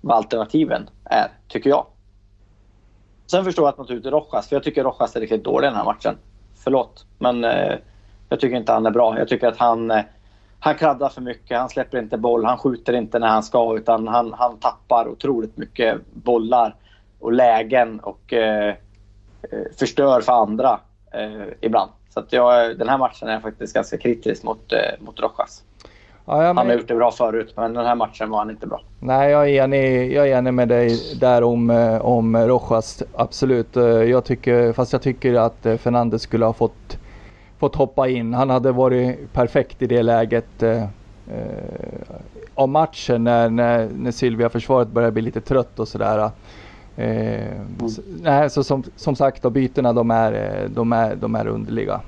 vad alternativen är, tycker jag. Sen förstår jag att man tar ut Rojas, för jag tycker Rojas är riktigt dålig den här matchen. Förlåt, men eh, jag tycker inte han är bra. Jag tycker att han, eh, han kraddar för mycket, han släpper inte boll, han skjuter inte när han ska utan han, han tappar otroligt mycket bollar och lägen och eh, eh förstör för andra eh, ibland. Så att jag, den här matchen är faktiskt ganska kritisk mot, eh, mot Rojas. Ja, han har gjort det bra förut, men den här matchen var han inte bra. Nej, jag är enig, jag är enig med dig där om, eh, om Rojas, absolut. Jag tycker, fast jag tycker att Fernandes skulle ha fått, fått hoppa in. Han hade varit perfekt i det läget eh, av matchen när, när, när Sylvia-försvaret började bli lite trött och sådär. Eh, mm. så, nej, så som, som sagt, då, bytena de är, de, är, de är underliga.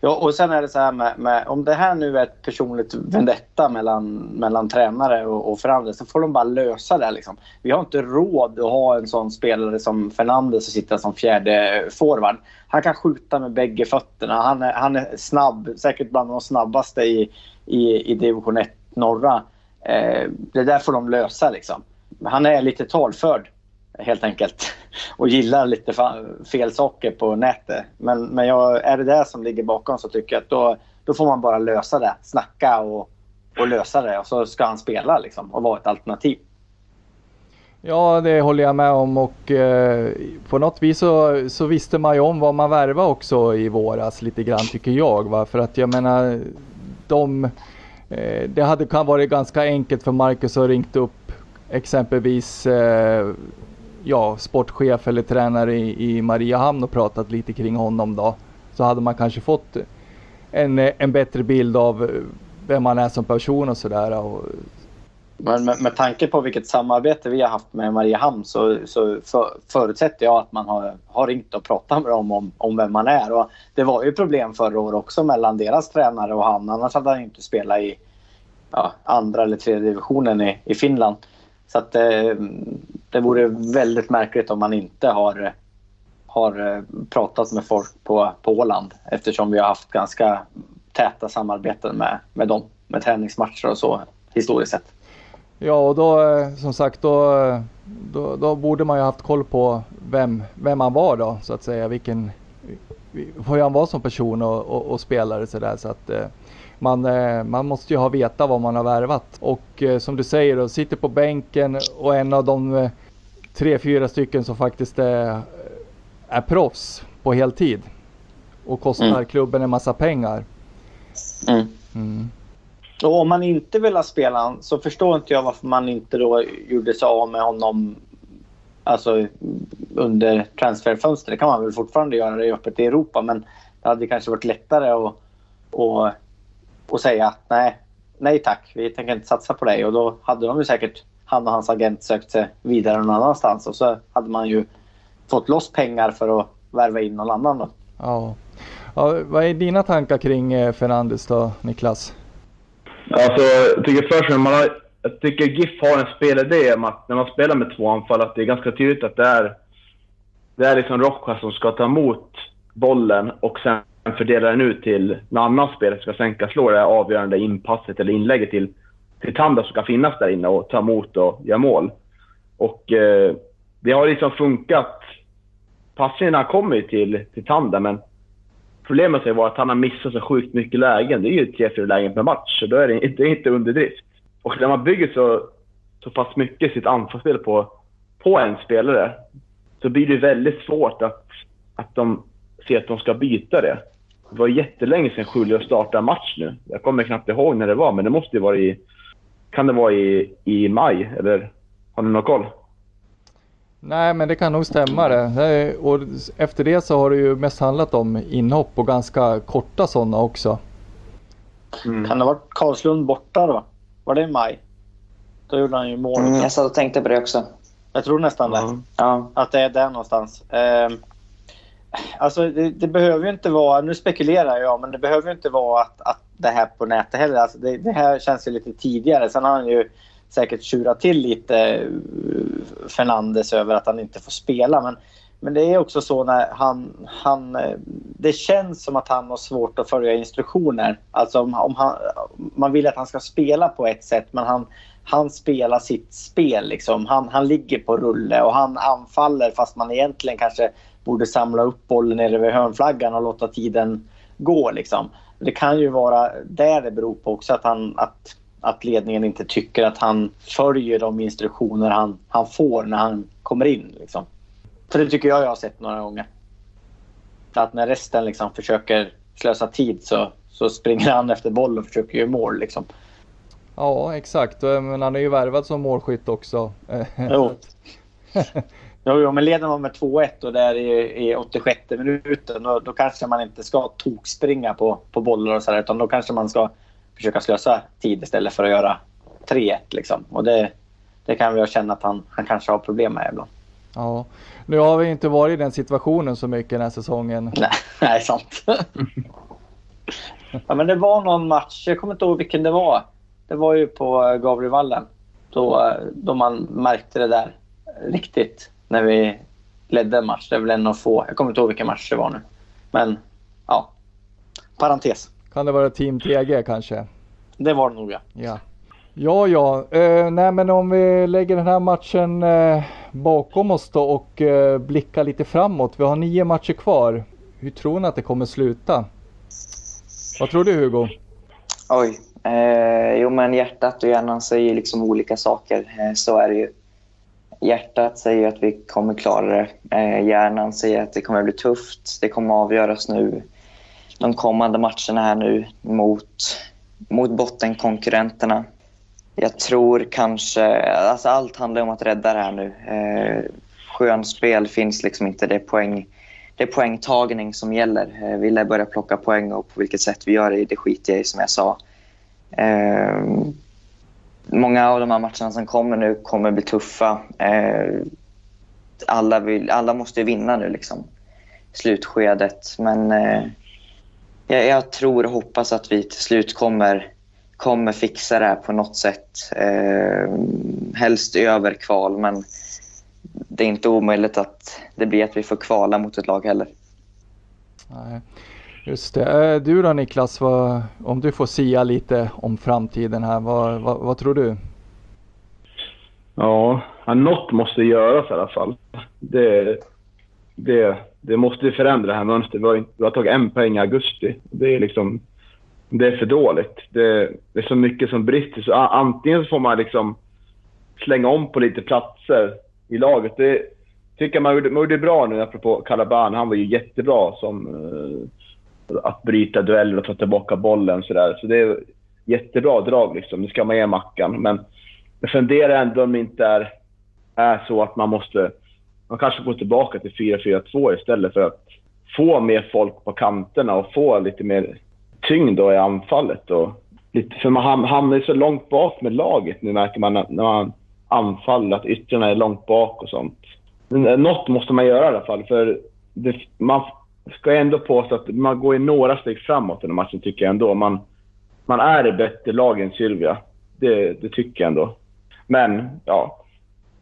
Ja, och sen är det så här med, med, om det här nu är ett personligt vendetta mellan, mellan tränare och, och Fernandes så får de bara lösa det. Liksom. Vi har inte råd att ha en sån spelare som Fernandes som sitter som fjärde forward. Han kan skjuta med bägge fötterna. Han är, han är snabb, säkert bland de snabbaste i, i, i division 1 norra. Eh, det där får de lösa liksom. Han är lite talförd helt enkelt. Och gillar lite fel saker på nätet. Men, men jag, är det det som ligger bakom så tycker jag att då, då får man bara lösa det. Snacka och, och lösa det och så ska han spela liksom och vara ett alternativ. Ja, det håller jag med om och eh, på något vis så, så, visste man ju om vad man värvade också i våras lite grann tycker jag. Va? För att jag menar, de, eh, det hade kan varit ganska enkelt för Marcus att ringt upp exempelvis eh, ja, sportchef eller tränare i, i Mariehamn och pratat lite kring honom då. Så hade man kanske fått en, en bättre bild av vem han är som person och sådär. Men med, med tanke på vilket samarbete vi har haft med Mariehamn så, så för, förutsätter jag att man har, har ringt och pratat med dem om, om vem man är. Och det var ju problem förra året också mellan deras tränare och han. Annars hade han inte spelat i ja, andra eller tredje divisionen i, i Finland. Så att, eh, det vore väldigt märkligt om man inte har, har eh, pratat med folk på, på Åland eftersom vi har haft ganska täta samarbeten med, med dem med träningsmatcher och så historiskt sett. Ja, och då eh, som sagt då, eh, då, då, borde man ju haft koll på vem, vem han var då så att säga. Vilken, hur han var som person och, och, och spelare så där så att man, man måste ju ha veta vad man har värvat. Och som du säger, då, sitter på bänken och en av de tre, fyra stycken som faktiskt är, är proffs på heltid. Och kostar mm. klubben en massa pengar. Mm. Mm. Och om man inte vill ha spelaren så förstår inte jag varför man inte då gjorde sig av med honom alltså, under transferfönstret. Det kan man väl fortfarande göra det öppet i Europa men det hade kanske varit lättare att, att och säga att nej, nej tack, vi tänker inte satsa på dig. Och då hade de ju säkert, han och hans agent sökt sig vidare någon annanstans. Och så hade man ju fått loss pengar för att värva in någon annan då. Ja. ja vad är dina tankar kring eh, Fernandes då, Niklas? Alltså, jag tycker först man har, jag tycker GIF har en spelidé om att när man spelar med två anfall, att det är ganska tydligt att det är, det är liksom Rojas som ska ta emot bollen och sen fördela den ut till någon annan spelare som ska sänka slå det avgörande inpasset eller inlägget till, till Tanda som ska finnas där inne och ta emot och göra mål. Och eh, det har liksom funkat. Passningarna kommer ju till, till Tanda, men problemet har ju varit att han har missat så sjukt mycket lägen. Det är ju tre, fyra lägen per match, så då är det, det är inte underdrift. Och när man bygger så, så pass mycket sitt anfallsspel på, på en spelare så blir det väldigt svårt att, att de ser att de ska byta det. Det var jättelänge sedan Julio startade match nu. Jag kommer knappt ihåg när det var, men det måste ju vara i... Kan det vara i, i maj, eller har ni någon koll? Nej, men det kan nog stämma det. Och efter det så har det ju mest handlat om inhopp och ganska korta sådana också. Mm. Kan det ha varit Karlslund borta då? Var det i maj? Då gjorde han ju mål. Mm, jag satt och tänkte på det också. Jag tror nästan det. Mm. Ja. Att det är där någonstans. Eh, alltså det, det, behöver ju inte vara, nu spekulerar jag, men det behöver ju inte vara att, att det här på nätet heller. Alltså det, det här känns ju lite tidigare. Sen har han ju säkert tjurat till lite eh, Fernandes över att han inte får spela. Men, men det är också så när han, han... Eh, det känns som att han har svårt att följa instruktioner. Alltså om, om han, man vill att han ska spela på ett sätt men han, han spelar sitt spel. Liksom. Han, han ligger på rulle och han anfaller fast man egentligen kanske borde samla upp bollen nere vid hörnflaggan och låta tiden gå. Liksom. Det kan ju vara där det beror på också att, han, att, att ledningen inte tycker att han följer de instruktioner han, han får när han kommer in. Liksom. För det tycker jag jag har sett några gånger. Att när resten liksom försöker slösa tid så, så springer han efter bollen och försöker göra mål. Liksom. Ja, exakt. Men han är ju värvad som målskytt också. Jo. Jo, jo men leder man med 2-1 och det är i, i 86 minuten då, då, kanske man inte ska tokspringa på, på bollar och sådär utan då kanske man ska försöka slösa tid istället för att göra 3-1 liksom. Och det, det kan vi känna att han, han kanske har problem med ibland. Ja, nu har vi inte varit i den situationen så mycket den här säsongen. Nej, nej sant. ja, men det var någon match, jag kommer inte ihåg vilken det var. Det var ju på Gabrielvallen. Då, då man märkte det där riktigt när vi ledde en match. Det är väl en av få. Jag kommer inte ihåg vilken match det var nu. Men ja, parentes. Kan det vara Team TG kanske? Det var det nog ja. Ja, ja. ja. Eh, nej men om vi lägger den här matchen eh, bakom oss då och eh, blickar lite framåt. Vi har nio matcher kvar. Hur tror ni att det kommer sluta? Vad tror du Hugo? Oj. Eh, jo men hjärtat och hjärnan säger liksom olika saker. Eh, så är det ju. Hjärtat säger att vi kommer klara det. Eh, hjärnan säger att det kommer bli tufft. Det kommer avgöras nu de kommande matcherna här nu mot, mot bottenkonkurrenterna. Jag tror kanske... Alltså allt handlar om att rädda det här nu. Eh, skönspel finns liksom inte. Det är, poäng, det är poängtagning som gäller. Eh, vi lär börja plocka poäng och på vilket sätt vi gör det, det skiter jag i som jag sa. Eh, många av de här matcherna som kommer nu kommer bli tuffa. Eh, alla, vill, alla måste vinna nu, liksom. Slutskedet. Men eh, jag, jag, tror och hoppas att vi till slut kommer, kommer fixa det här på något sätt. Eh, helst över kval, men det är inte omöjligt att det blir att vi får kvala mot ett lag heller. Nej. Just det. Eh, du då Niklas, vad, om du får sia lite om framtiden här, vad, vad, vad tror du? Ja, något måste göras i alla fall. Det, det, det måste förändra det här mönstret. Vi har, vi har tagit en poäng i augusti. Det är liksom det är för dåligt. Det, det, är så mycket som brister. Så antingen så får man liksom slänga om på lite platser i laget. Det tycker man gjorde, man gjorde bra nu, apropå Calaban. Han var ju jättebra som uh, att bryta dueller och ta tillbaka bollen. Så, där. så det är jättebra drag. Liksom. Det ska man ge Mackan. Men jag funderar ändå om det inte är, är så att man måste... Man kanske går tillbaka till 4-4-2 istället för att få mer folk på kanterna och få lite mer tyngd då i anfallet. Och lite, för man hamnar ju så långt bak med laget nu märker man när man anfaller, att yttrarna är långt bak och sånt. Något måste man göra i alla fall, för det, man ska jag ändå påstå att man går i några steg framåt i den matchen, tycker jag ändå. Man, man är ett bättre lag än Sylvia. Det, det tycker jag ändå. Men, ja,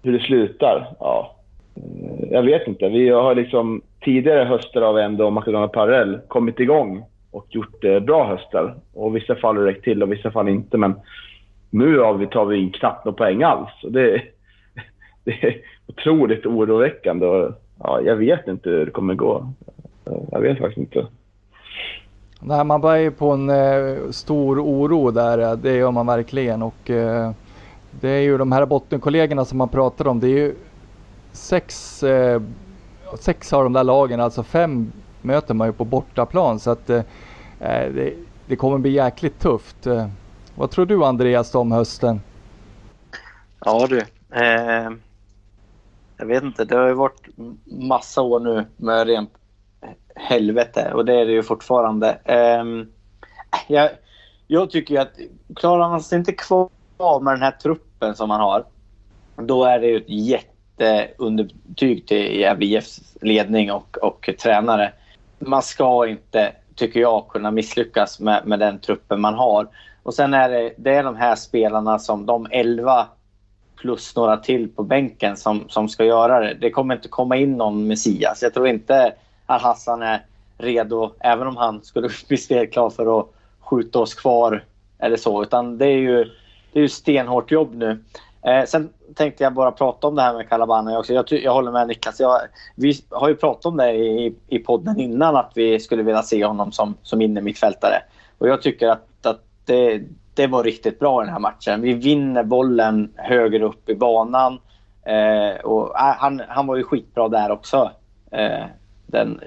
hur det slutar, ja. Eh, jag vet inte. Vi har liksom tidigare höster av ändå Makedonien Parallell kommit igång och gjort eh, bra höstar. Och vissa fall har räckt till och vissa fall inte. Men nu har vi, tar vi in knappt några poäng alls. Och det, det är otroligt oroväckande. Och, ja, jag vet inte hur det kommer gå. Jag vet faktiskt inte. Nej, man börjar ju på en eh, stor oro där, det gör man verkligen. Och, eh, det är ju de här bottenkollegorna som man pratar om. Det är ju sex, eh, sex av de där lagen, alltså fem möter man ju på bortaplan. Så att eh, eh, det, det, kommer bli jäkligt tufft. Eh, vad tror du Andreas om hösten? Ja du. Eh, jag vet inte, det har ju varit massa år nu med rent helvete och det är det ju fortfarande. Eh, jag, jag tycker ju att klarar man sig inte kvar med den här truppen som man har, då är det ju ett jätteunderbetyg till Gävle IFs ledning och, och tränare man ska inte, tycker jag, kunna misslyckas med, med den truppen man har. Och sen är det, det är de här spelarna som de 11 plus några till på bänken som, som ska göra det. Det kommer inte komma in någon Messias. Jag tror inte att Hassan är redo, även om han skulle bli spelklar för att skjuta oss kvar eller så. Utan det är ju, det är ju stenhårt jobb nu. Eh, sen tänkte jag bara prata om det här med Calabana också. Jag, jag håller med Niklas. Jag, vi har ju pratat om det i, i podden innan att vi skulle vilja se honom som, som innermittfältare. Och jag tycker att, att det, det var riktigt bra i den här matchen. Vi vinner bollen högre upp i banan. Eh, och, eh, han, han var ju skitbra där också. Eh, den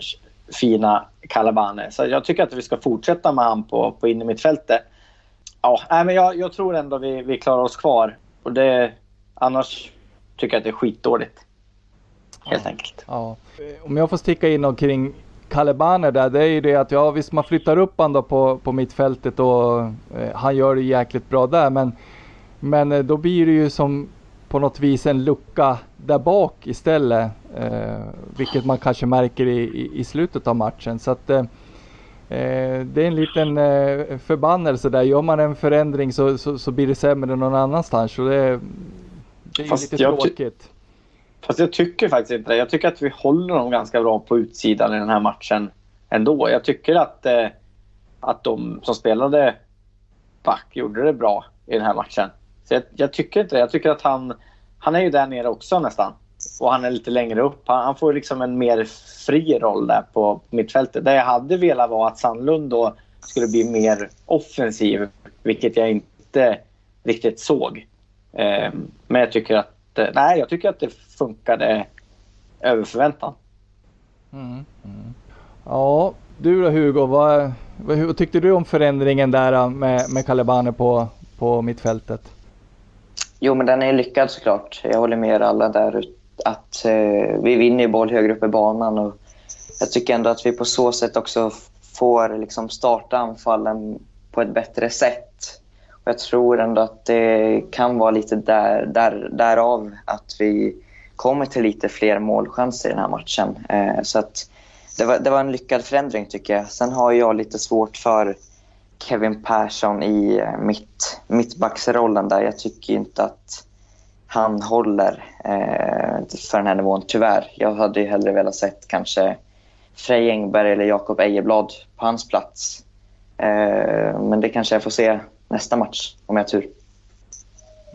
fina Calabane. Så jag tycker att vi ska fortsätta med han på, på innermittfältet. Ja, men jag, jag tror ändå vi, vi klarar oss kvar. Och det, annars tycker jag att det är skitdåligt. Helt ja. enkelt. Ja. Om jag får sticka in och kring Kalebane där, det är ju det att ja visst man flyttar upp han då på, på mittfältet och eh, han gör det jäkligt bra där men, men eh, då blir det ju som på något vis en lucka där bak istället. Eh, vilket man kanske märker i, i, i slutet av matchen. Så att, eh, Eh, det är en liten eh, förbannelse där. Gör man en förändring så, så, så blir det sämre någon annanstans. Så det, det är Fast lite tråkigt. Fast jag tycker faktiskt inte det. Jag tycker att vi håller dem ganska bra på utsidan i den här matchen ändå. Jag tycker att, eh, att de som spelade back gjorde det bra i den här matchen. Så jag, jag, tycker inte det. Jag tycker att han, han är ju där nere också nästan och han är lite längre upp. Han, han, får liksom en mer fri roll där på mittfältet. Det jag hade velat var att Sandlund då skulle bli mer offensiv, vilket jag inte riktigt såg. Eh, men jag tycker att eh, nej, jag tycker att det funkade över förväntan. Mm, mm. Ja, du då Hugo, vad, vad, vad, tyckte du om förändringen där eh, med, med Kalebane på, på mittfältet? Jo, men den är lyckad såklart. Jag håller med er alla där att eh, vi vinner boll högre upp i banan. Och jag tycker ändå att vi på så sätt också får liksom starta anfallen på ett bättre sätt. Och jag tror ändå att det kan vara lite där, där, därav att vi kommer till lite fler målchanser i den här matchen. Eh, så att det var, det var en lyckad förändring tycker jag. Sen har jag lite svårt för Kevin Persson i eh, mitt, mittbacksrollen där. Jag tycker inte att han håller eh, för den här nivån, tyvärr. Jag hade ju hellre velat sett kanske Frej Engberg eller Jakob Ejeblad på hans plats. Eh, men det kanske jag får se nästa match om jag har tur.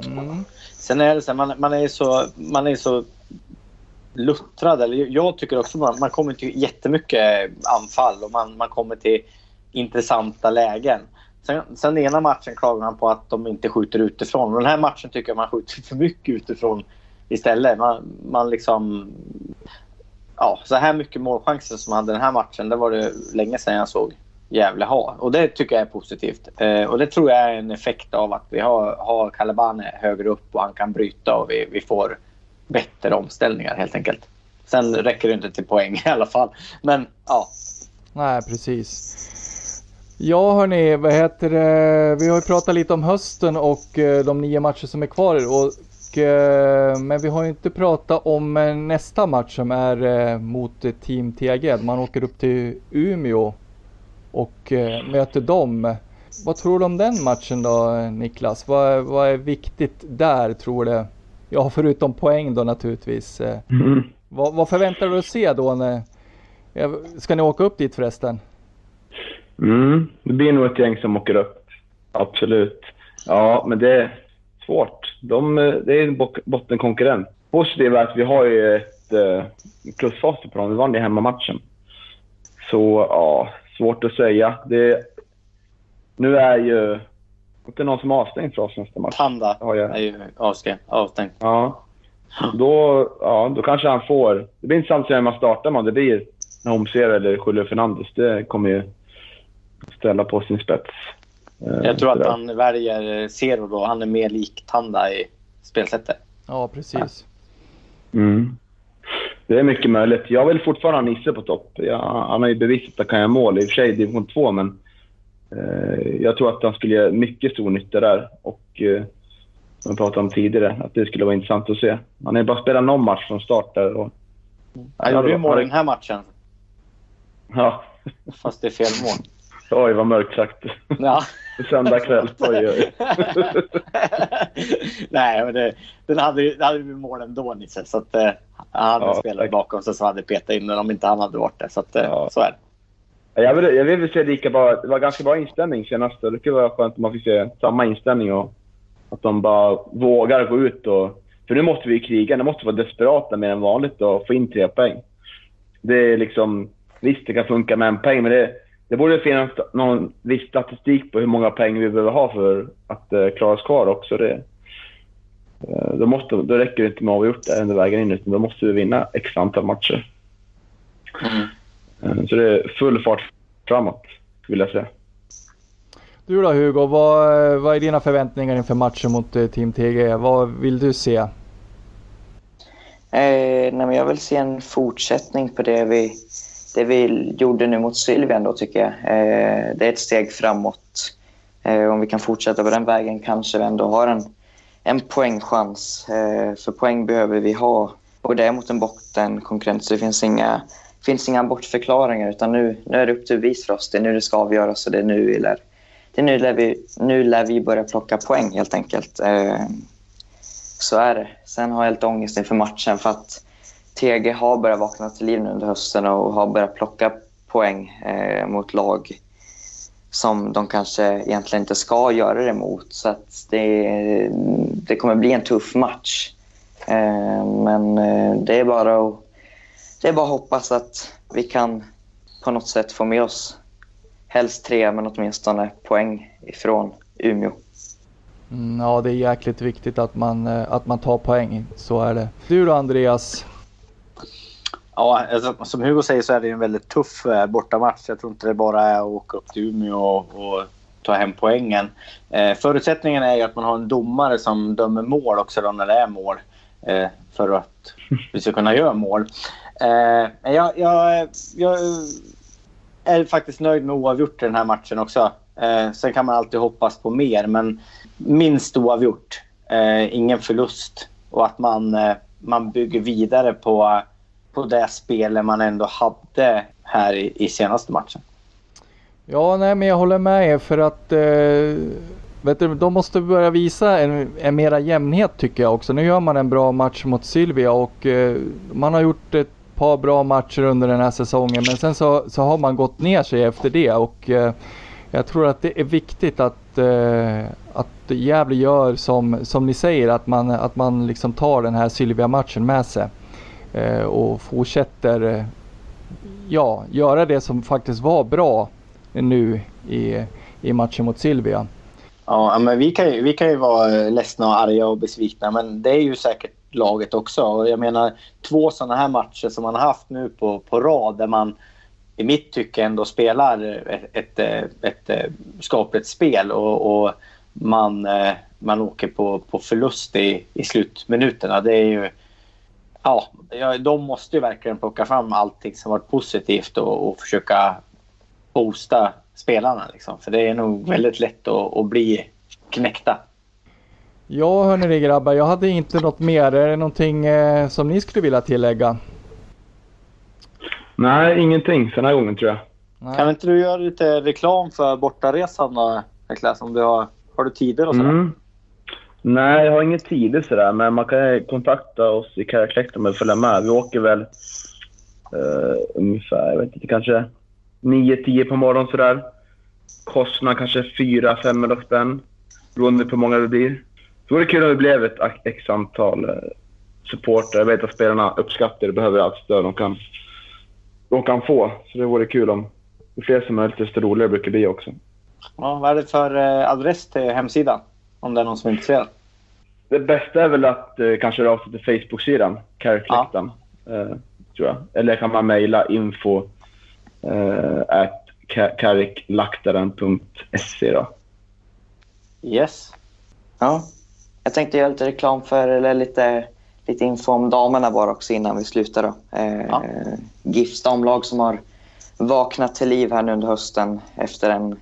Mm. Sen är det så man, man är så, man är så luttrad. Eller jag tycker också man, man kommer till jättemycket anfall och man, man kommer till intressanta lägen. Sen, sen ena matchen klagar man på att de inte skjuter utifrån. Den här matchen tycker jag man skjuter för mycket utifrån istället. Man, man liksom... Ja, så här mycket målchanser som man hade den här matchen, det var det länge sedan jag såg Gävle ha. Och det tycker jag är positivt. Eh, och det tror jag är en effekt av att vi har, har Kalebane högre upp och han kan bryta och vi, vi får bättre omställningar helt enkelt. Sen räcker det inte till poäng i alla fall. Men ja. Nej, precis. Ja hörni, vad heter det? Vi har ju pratat lite om hösten och eh, de nio matcher som är kvar. Och, eh, men vi har ju inte pratat om eh, nästa match som är mot Team TAG. Man åker upp till Umeå och möter dem. Vad tror du om den matchen då Niklas? Vad, vad är viktigt där tror du? Ja, förutom poäng då naturligtvis. Mm. Vad, vad förväntar du dig att se då? När, ska ni åka upp dit förresten? Mm, det blir nog ett gäng som åker upp. Absolut. Ja, men det är svårt. De, det är en bottenkonkurrent. Positivt är att vi har ju ett eh, plusfacit på dem. Vi vann ju hemmamatchen. Så ja, svårt att säga. Det, nu är ju... Det är någon som är avstängd för oss nästa match. Panda ja, jag. är ju avstängd. avstängd. Ja. Då, ja, då kanske han får... Det blir intressant att se vem man startar med. Det blir Homser eller Julio Fernandes. Det kommer ju ställa på sin spets. Eh, jag tror att han väljer Zero då. Han är mer lik Tanda i spelsättet. Ja, precis. Mm. Det är mycket möjligt. Jag vill fortfarande ha Nisse på topp. Jag, han har ju bevisat att han kan mål. I och för sig division 2, men eh, jag tror att han skulle göra mycket stor nytta där. Och eh, som jag pratade om tidigare, att det skulle vara intressant att se. Han har bara spelat någon match från start där. Och, han gjorde ju mål i den här matchen. Ja. Fast det är fel mål. Oj, vad mörkt sagt. Ja. Söndag kväll. Oj, oj. Nej, men det, den hade, det hade mål ändå, Nisse. Så att, eh, han hade ja, spelat bakom sig så hade petat in den om inte han hade varit där. Så, att, eh, ja. så är det. Jag vill, jag vill se lika bra. Det var ganska bra inställning senast. Det skulle vara skönt om man fick se samma inställning och att de bara vågar gå ut. Och, för nu måste vi kriga. Nu måste vi vara desperata mer än vanligt och få in tre poäng. Det är liksom... Visst, det kan funka med en poäng, men det, det borde finnas någon viss statistik på hur många poäng vi behöver ha för att uh, klara oss kvar också. Det, uh, då, måste, då räcker det inte med att vi gjort det under vägen in, utan då måste vi vinna x antal matcher. Mm. Uh, så det är full fart framåt, vill jag säga. Du då Hugo, vad, vad är dina förväntningar inför matchen mot Team TG? Vad vill du se? Eh, nej, men jag vill se en fortsättning på det vi det vi gjorde nu mot Sylvia tycker jag. Eh, det är ett steg framåt. Eh, om vi kan fortsätta på den vägen kanske vi ändå har en, en poängchans. Eh, för poäng behöver vi ha. Och det är mot en bottenkonkurrent så det finns inga, finns inga bortförklaringar utan nu, nu är det upp till bevis för oss. Det är nu det ska avgöras och det är nu vi lär, det är nu lär vi, nu lär vi börja plocka poäng helt enkelt. Eh, så är det. Sen har jag lite ångest inför matchen för att TG har börjat vakna till liv nu under hösten och har börjat plocka poäng eh, mot lag som de kanske egentligen inte ska göra det mot. Så det, det kommer bli en tuff match. Eh, men eh, det är bara att det är bara att hoppas att vi kan på något sätt få med oss helst tre, men åtminstone poäng ifrån Umeå. Mm, ja, det är jäkligt viktigt att man, eh, att man tar poäng. Så är det. Du då Andreas? Ja, alltså, som Hugo säger så är det en väldigt tuff eh, bortamatch. Jag tror inte det bara är att åka upp till Umeå och, och ta hem poängen. Eh, förutsättningen är ju att man har en domare som dömer mål också då när det är mål. Eh, för att vi ska kunna göra mål. Eh, jag, jag, jag är faktiskt nöjd med oavgjort i den här matchen också. Eh, sen kan man alltid hoppas på mer, men minst oavgjort. Eh, ingen förlust. Och att man, eh, man bygger vidare på på det spelet man ändå hade här i, i senaste matchen. Ja, nej, men jag håller med er för att eh, vet du, de måste börja visa en, en mera jämnhet tycker jag också. Nu gör man en bra match mot Sylvia och eh, man har gjort ett par bra matcher under den här säsongen men sen så, så har man gått ner sig efter det och eh, jag tror att det är viktigt att, eh, att Gävle gör som, som ni säger att man, att man liksom tar den här Sylvia-matchen med sig. Eh, och fortsätter eh, ja, göra det som faktiskt var bra nu i, i matchen mot Sylvia. Ja, men vi kan, ju, vi kan ju vara ledsna och arga och besvikna, men det är ju säkert laget också. Jag menar, två sådana här matcher som man har haft nu på, på rad där man i mitt tycke ändå spelar ett, ett, ett, skapligt spel och, och man, eh, man åker på, på förlust i, i slutminuterna. Det är ju ja, de måste ju verkligen plocka fram allting som varit positivt och, och försöka boosta spelarna. Liksom. För det är nog väldigt lätt att, att bli knäckta. Ja hörni grabbar, jag hade inte något mer. Är det någonting eh, som ni skulle vilja tillägga? Nej, ingenting för den här gången tror jag. Nej. Kan inte du göra lite reklam för bortaresan då, Niklas? Om du har, har du tider och sådär? Mm. Nej, jag har inget tider sådär, men man kan kontakta oss i Karakläkt om man vill följa med. Vi åker väl uh, ungefär, jag vet inte, kanske 9-10 på morgonen sådär. Kostnad kanske 400-500 spänn, beroende på hur många det blir. Det vore kul om det blev ett x antal uh, supporter. Jag vet att spelarna uppskattar det, behöver allt stöd de kan, de kan få. Så det vore kul om ju fler som möjligt, desto roligare brukar det bli också. Ja, vad är det för eh, adress till hemsidan? Om det är någon som är intresserad. Det bästa är väl att eh, kanske höra av sig till Facebook-sidan, Carrickläktaren. Eh, tror jag. Eller kan man mejla info eh, at carricklaktaren.se då. Yes. Ja. Jag tänkte göra lite reklam för, eller lite, lite info om damerna bara också innan vi slutar. Då. Eh, Ja. GIFs damlag som har vaknat till liv här nu under hösten efter en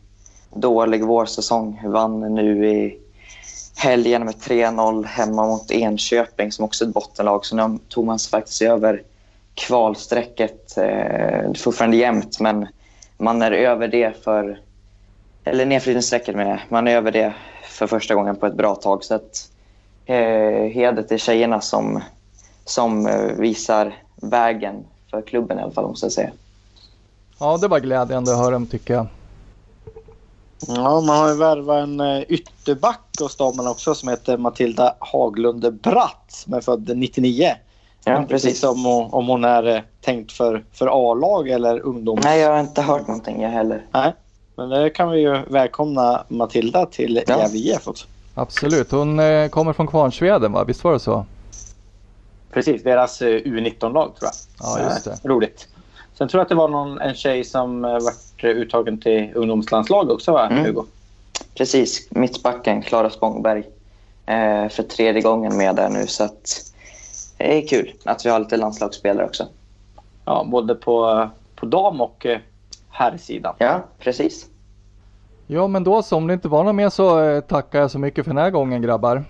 dålig vårsäsong. Vann nu i helgen med 3-0 hemma mot Enköping som också är ett bottenlag. Så nu tog man sig faktiskt över kvalstrecket. Eh, det är fortfarande jämnt men man är över det för... Eller nedflyttningsstrecket menar jag. Man är över det för första gången på ett bra tag. Så att, eh, heder till tjejerna som, som eh, visar vägen för klubben i alla fall måste jag säga. Ja det var glädjande att höra om tycker jag. Ja, man har ju värvat en eh, ytterback hos damerna också som heter Matilda Haglund Bratt som är född 99. Ja, Inte precis. Om, hon- om hon är eh, tänkt för, för A-lag eller ungdom. Nej, jag har inte hört någonting jag heller. Nej. Men det kan vi ju välkomna Matilda till Ja. Gävle IF också. Absolut, hon eh, kommer från Kvarnsveden va? Visst var det så? Precis, deras eh, U19-lag tror jag. Ja, just det. Eh, Roligt. Sen tror jag att det var någon, en tjej som eh, vart uttagen till ungdomslandslag också va, Mm. Hugo? Precis, mittbacken Klara Spångberg. Eh, för tredje gången med där nu. Så att, det är kul att vi har lite landslagsspelare också. Ja, både på, på dam och herrsidan. Ja, precis. Ja men då så, om det inte var något mer så eh, tackar jag så mycket för den här gången grabbar.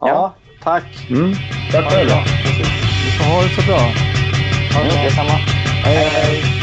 Ja, Ja. tack. Mm. Tack själv. Vi får ha det så bra. Mm, detsamma. Hej, hej.